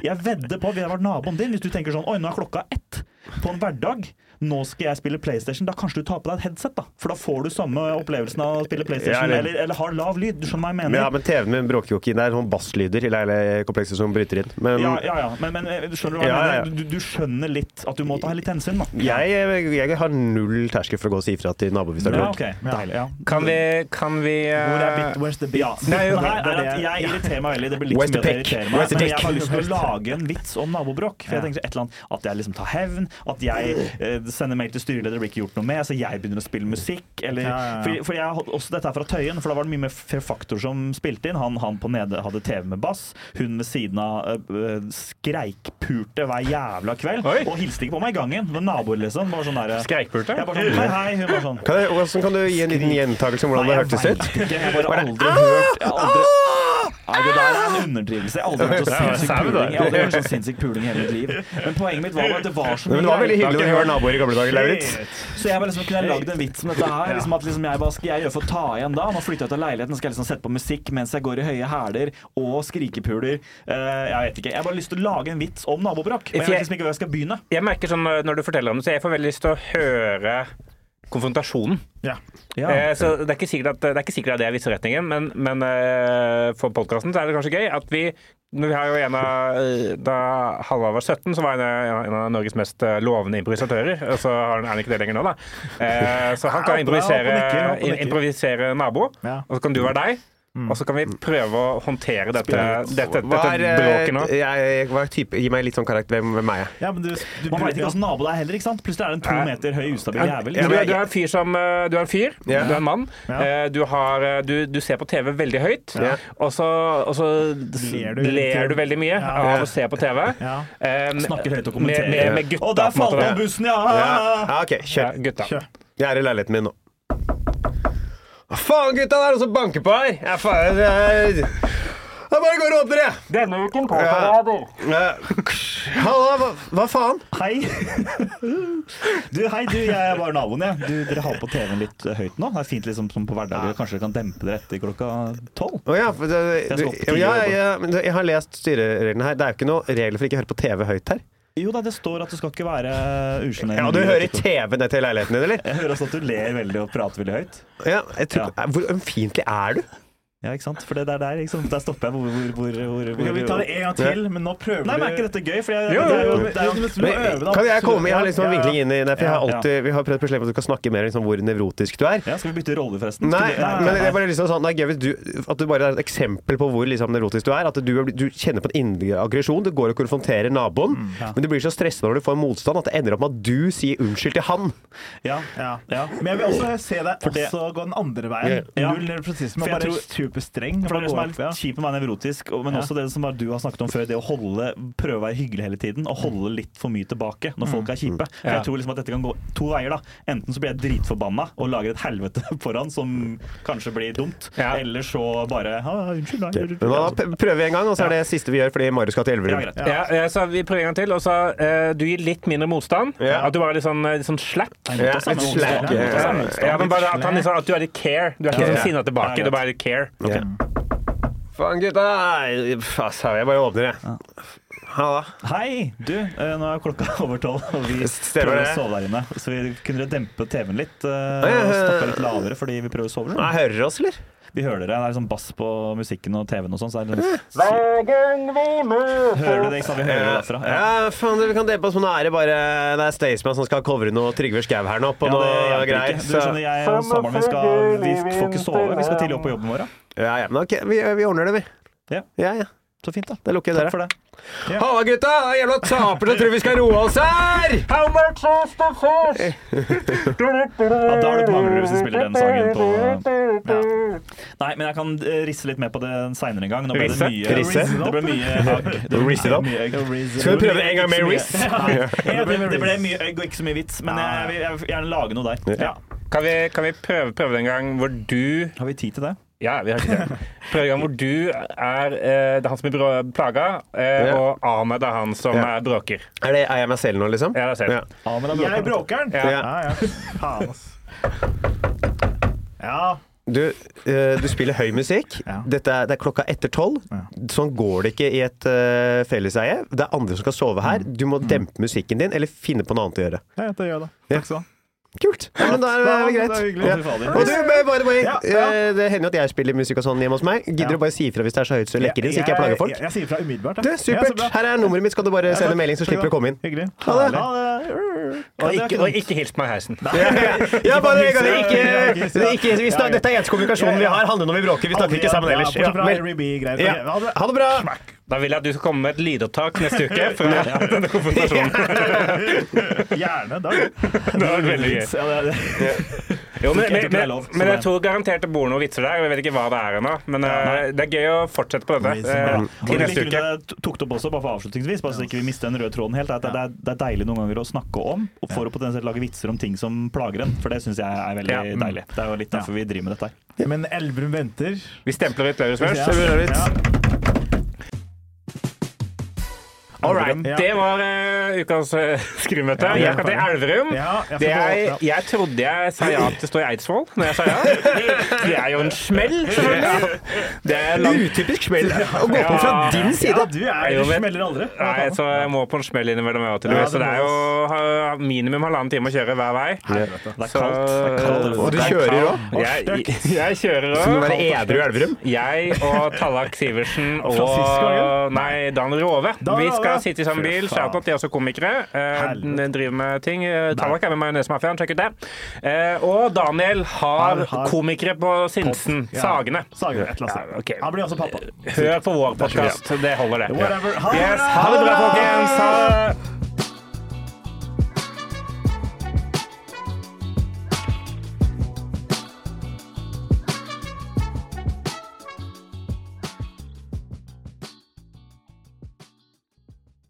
Jeg vedder på at vi har vært naboen din. Hvis du tenker sånn Oi, nå er klokka ett på en hverdag. Nå skal jeg spille PlayStation. Da kanskje du tar på deg et headset, da. For da får du samme opplevelsen av å spille PlayStation. Ja, eller- eller, eller har lav lyd. Du skjønner hva jeg mener? Ja, men TV-en min bråker jo ikke inn. Det er sånn basslyder i hele komplekset som bryter inn. Men ja, ja, ja. Men, men eh, skjønner du hva jeg Ja, ja, ja. mener? Du, du skjønner litt at du må ta litt hensyn, da. jeg, jeg har null terskel for å gå og si ifra til nabo hvis det er Ja, Okay. ok. Deilig. Ja. Kan vi, kan vi uh... Hvor er bit, where's the bit? Ja. Nei, jo, her er at jeg irriterer meg veldig. Det blir litt Where's mye the irritere pick? meg. Men jeg har lyst til å lage en vits om nabobråk. For jeg tenker et eller annet At jeg liksom tar hevn. At jeg eh, sender mail til styreleder, det blir ikke gjort noe med. Så jeg begynner å spille musikk. Eller, Ja, ja, ja. For, for jeg har også dette er fra Tøyen, for da var det mye mer Faktor som spilte inn. Han, han på nede hadde TV med bass. Hun ved siden av uh, skreikpulte hver jævla kveld. Oi. Og hilste ikke på meg i gangen. Det var naboer, liksom. Bare sånn der, Skreikpulte? jeg bare sånn, hei, hei. Hun bare sånn Kan jeg, kan du gi en liten gjentakelse om hvordan det hørtes ut? Jeg har aldri hørt jeg har aldri, Nei, det der er en underdrivelse. Jeg har aldri hørt så sinnssyk puling. Jeg har aldri hørt så sinnssyk puling i hele mitt liv. Men poenget mitt var at det var så mye Men det var veldig hyggelig å høre naboer i gamle dager, Lauritz. Så jeg bare liksom kunne lagd en vits om dette her. Liksom at liksom jeg, hva skal jeg gjøre for å ta igjen da? Nå flytter jeg ut av leiligheten, skal jeg liksom sette på musikk mens jeg går i høye hæler og skrikepuler. Uh, jeg vet ikke. Jeg har bare lyst til å lage en vits om nabobråk. Men jeg vet liksom ikke hvor jeg skal begynne. Jeg merker sånn når når du forteller om det, så jeg får veldig lyst til å høre konfrontasjonen. Ja. Eh, så det er ikke sikkert at det er, ikke sikkert at det er visseretningen, men, men eh, for podkasten er det kanskje gøy at vi når vi har jo en av, eh, Da Halvard var 17, så var han en av- en av Norges mest eh, lovende improvisatører. Og så er han ikke det lenger nå, da. Eh, Så han kan improvisere, improvisere nabo, og så kan du være deg. Og så kan vi prøve å håndtere dette, dette, dette er, eh, bråket nå. jeg, hva er type, Gi meg litt sånn karakter. Hvem, hvem er jeg? Ja, men du, du Man veit ikke åssen nabo det er heller. ikke sant? Plutselig er det en to meter høy ustabil Ja, jævel. du, liksom. er- du er en fyr som eh, Du er en fyr, Ja. du er en mann. Ja. Eh, Du, har, du, du ser på TV veldig høyt, Ja. og så, og så Ler du ler du veldig mye Ja. av å se på TV. Ja. Eh, Snakker høyt og kommenterer. med, med gutta. Å, der på falt han bussen, ja! Ja, ja, OK, Ja, kjør. gutta. Kjør. Jeg er i leiligheten min nå. Hva faen, gutta? Det er noen som banker på her. Jeg, faen, jeg, jeg bare går og åpner, jeg. Denne uken på Ja. Parader. Eh, Halla, hva, faen? Hei. Du, hei, du, jeg er bare naboen, jeg. Du, dere har på TV-en litt høyt nå. Det er fint liksom som på hverdager. Kanskje dere kan dempe dere etter klokka tolv? Oh, ja, Jeg ja, ja, jeg har lest styrereglene her. Det er jo ikke noe regler for ikke å høre på TV høyt her. Jo da, det står at du skal ikke være usjenert. Ja, og Du hører TV ned til leiligheten din, eller? Jeg hører også at du ler veldig og prater veldig høyt. Ja, jeg tror, Hvor ømfintlig er du? Ja, ikke sant? For det er der, liksom. Der stopper jeg. Hvor, hvor, hvor, hvor, Vi kan vi ta det en gang til, men nå prøver Nei, du men er ikke dette gøy? For jeg, Jo, jo, jo, jo, det er jo men du må Men, øve, da. kan jeg komme? Jeg har liksom en vinkling inn i det, for jeg har alltid, vi har prøvd på at du skal snakke mer om liksom hvor nevrotisk du er. ja, Skal vi bytte rolle, forresten? Nei, men det er bare liksom sånn, det er gøy hvis du, at du bare er et eksempel på hvor liksom nevrotisk du er. At du, du kjenner på en indre aggresjon. Du går og konfronterer naboen, Mm, men du blir så stressa når du får motstand at det ender opp med at du sier unnskyld til han. Ja, Ja. ja. Men jeg vil også se deg også gå den andre veien. Ja. Null nevrosisme, Superstreng. For det er det som er ja. litt kjipt med meg nevrotisk, men Ja. også det som du har snakket om før, det å holde, prøve å være hyggelig hele tiden og holde litt for mye tilbake når folk er kjipe. For Jeg tror liksom at dette kan gå to veier. da Enten så blir jeg dritforbanna og lager et helvete foran som kanskje blir dumt, Ja. eller så bare ah, Unnskyld, nei. Men da prøver vi en gang, og så er det siste vi gjør fordi Marius skal til Elverum. Ja, ja, så vi prøver en gang til. Og så uh, du gir litt mindre motstand. Ja. At du bare er litt sånn, litt sånn slack. Ja, er litt slack, er ja. men bare at, han liksom, at du er litt care. Du er ikke Ja. sånn sinna tilbake. Ja, Du er bare litt care. Ja. Faen, gutta! Faen, jeg bare åpner, jeg. Halla. Hei! Du, eh, nå er klokka over tolv, og vi Stemmer prøver å det. sove der inne. Så vi kunne dere dempe TV-en litt? eh, og. Snakke litt lavere fordi vi prøver å sove? eller? Nei, hører oss, eller? Vi hører dere. Det er sånn bass på musikken og TV-en og sånn. Så er det sånn Hver gang vi møtes Hører du det? Ikke sant? Vi hører det derfra. Ja, faen, vi kan dempe oss, men nå er det bare Det er Staysman som skal covre noe Trygve Skau her nå, på Ja, det noe greier. Du skjønner, jeg og samboeren min skal Vi får ikke sove. Vi skal tidlig opp på jobben vår. ja, ja, men ok, vi, vi ordner det, vi. Ja. ja, ja. Så fint, da. Da lukker jeg Takk for det. Halla, gutta! Jævla tapere som tror vi skal roe oss her! How much is the fish? Ja, da er det hvis du spiller den sangen på Nei, men jeg kan eh, risse litt mer på det seinere en gang. Nå ble det mye Risse? Det ble mye agg. Det Risse it up? egg. Skal vi prøve det en gang med riss? Det ble, det ble mye egg og ikke så mye vits, men jeg jeg vil gjerne lage noe der. Ja. Kan vi, kan vi prøve, prøve det en gang hvor du Har vi tid til det? Ja, vi har ikke det. Program hvor du er eh, Det er han som blir plaga, eh, og Ahmed er han som Ja. er bråker. Er, det, er jeg meg selv nå, liksom? Ja, det er selv. Ja. Ja, men det Jeg er bråkeren. Ja. Ja, ja. Faen, ass. Ja. Du, eh, du spiller høy musikk. Ja. Dette er, det er klokka etter tolv. Ja. Sånn går det ikke i et uh, felleseie. Det er andre som skal sove her. Du må dempe musikken din, eller finne på noe annet å gjøre. Ja, det gjør jeg, da. Takk skal du ha. Kult! Ja, men da er det Ja, det greit. er hyggelig. Ja. Og du, by the way, det hender jo at jeg spiller musikk og sånn hjemme hos meg. Gidder Ja. du bare si ifra hvis det er så høyt så det lekker inn, så ikke jeg plager folk? Jeg, jeg, sier fra umiddelbart. Du, supert! Her er nummeret mitt, skal du bare sende melding, så slipper du å komme inn. Hyggelig. Ha det. Ha det. Og ikke, og ikke hils på meg i heisen. Ja, bare ikke, ikke, ikke- ikke, ikke vi snak- Dette er eneste kommunikasjonen vi har, handler når vi bråker. Vi snakker ikke sammen ellers. Ja, det. Ha det bra! Da vil jeg at du skal komme med et lydopptak neste uke fra denne konfrontasjonen. Gjerne. Da. Det hadde vært veldig gøy. Ja, det, det. Jo, men, men, men, men jeg tror garantert det bor noen vitser der. Jeg vet ikke hva det er ennå. Men eh, det er gøy å fortsette på dette eh, til neste uke. tok det opp også, bare for avslutningsvis, bare så ikke vi mister den røde tråden helt. det, er, det er deilig noen ganger å snakke om, og for å potensielt lage vitser om ting som plager en. For det syns jeg er veldig Ja. deilig. Det er jo litt derfor vi driver med dette her. Men Elverum venter. Vi stempler litt Lauritz først. Ja. Ja. All right. Ja. Det var uh, ukas uh, skrivemøte. Ja, Jeg skal til Elverum. Ja, jeg Det jeg, jeg trodde jeg sa ja til å stå i Eidsvoll når jeg sa ja. Det er jo en smell, selvfølgelig. Det er langt Utypisk smell å gå på fra Ja. din Ja, side. du er men- smeller aldri. Nei, så jeg må på en smell innimellom. Ja, Så det er jo ha- minimum halvannen time å kjøre hver vei. Helvete. Det er Så- kaldt. Det er kaldt Og du er kjører òg? Jeg, jeg kjører Så du må være edru i Elverum? Jeg og Tallak Sivertsen og Nei, Dan Rove. Vi skal Ja. sitter i samme bil. Fy at de er også komikere. Eh, driver med ting. Eh, Tallak er med Majonesmafiaen, sjekk ut det. Eh, og Daniel har, Har- komikere på Sinsen. Ja. Sagene. Sagene, et eller annet Ja, okay. Han blir også pappa. Hør på vår podkast. Det holder, det. Yes, ha det bra, folkens. Ha det.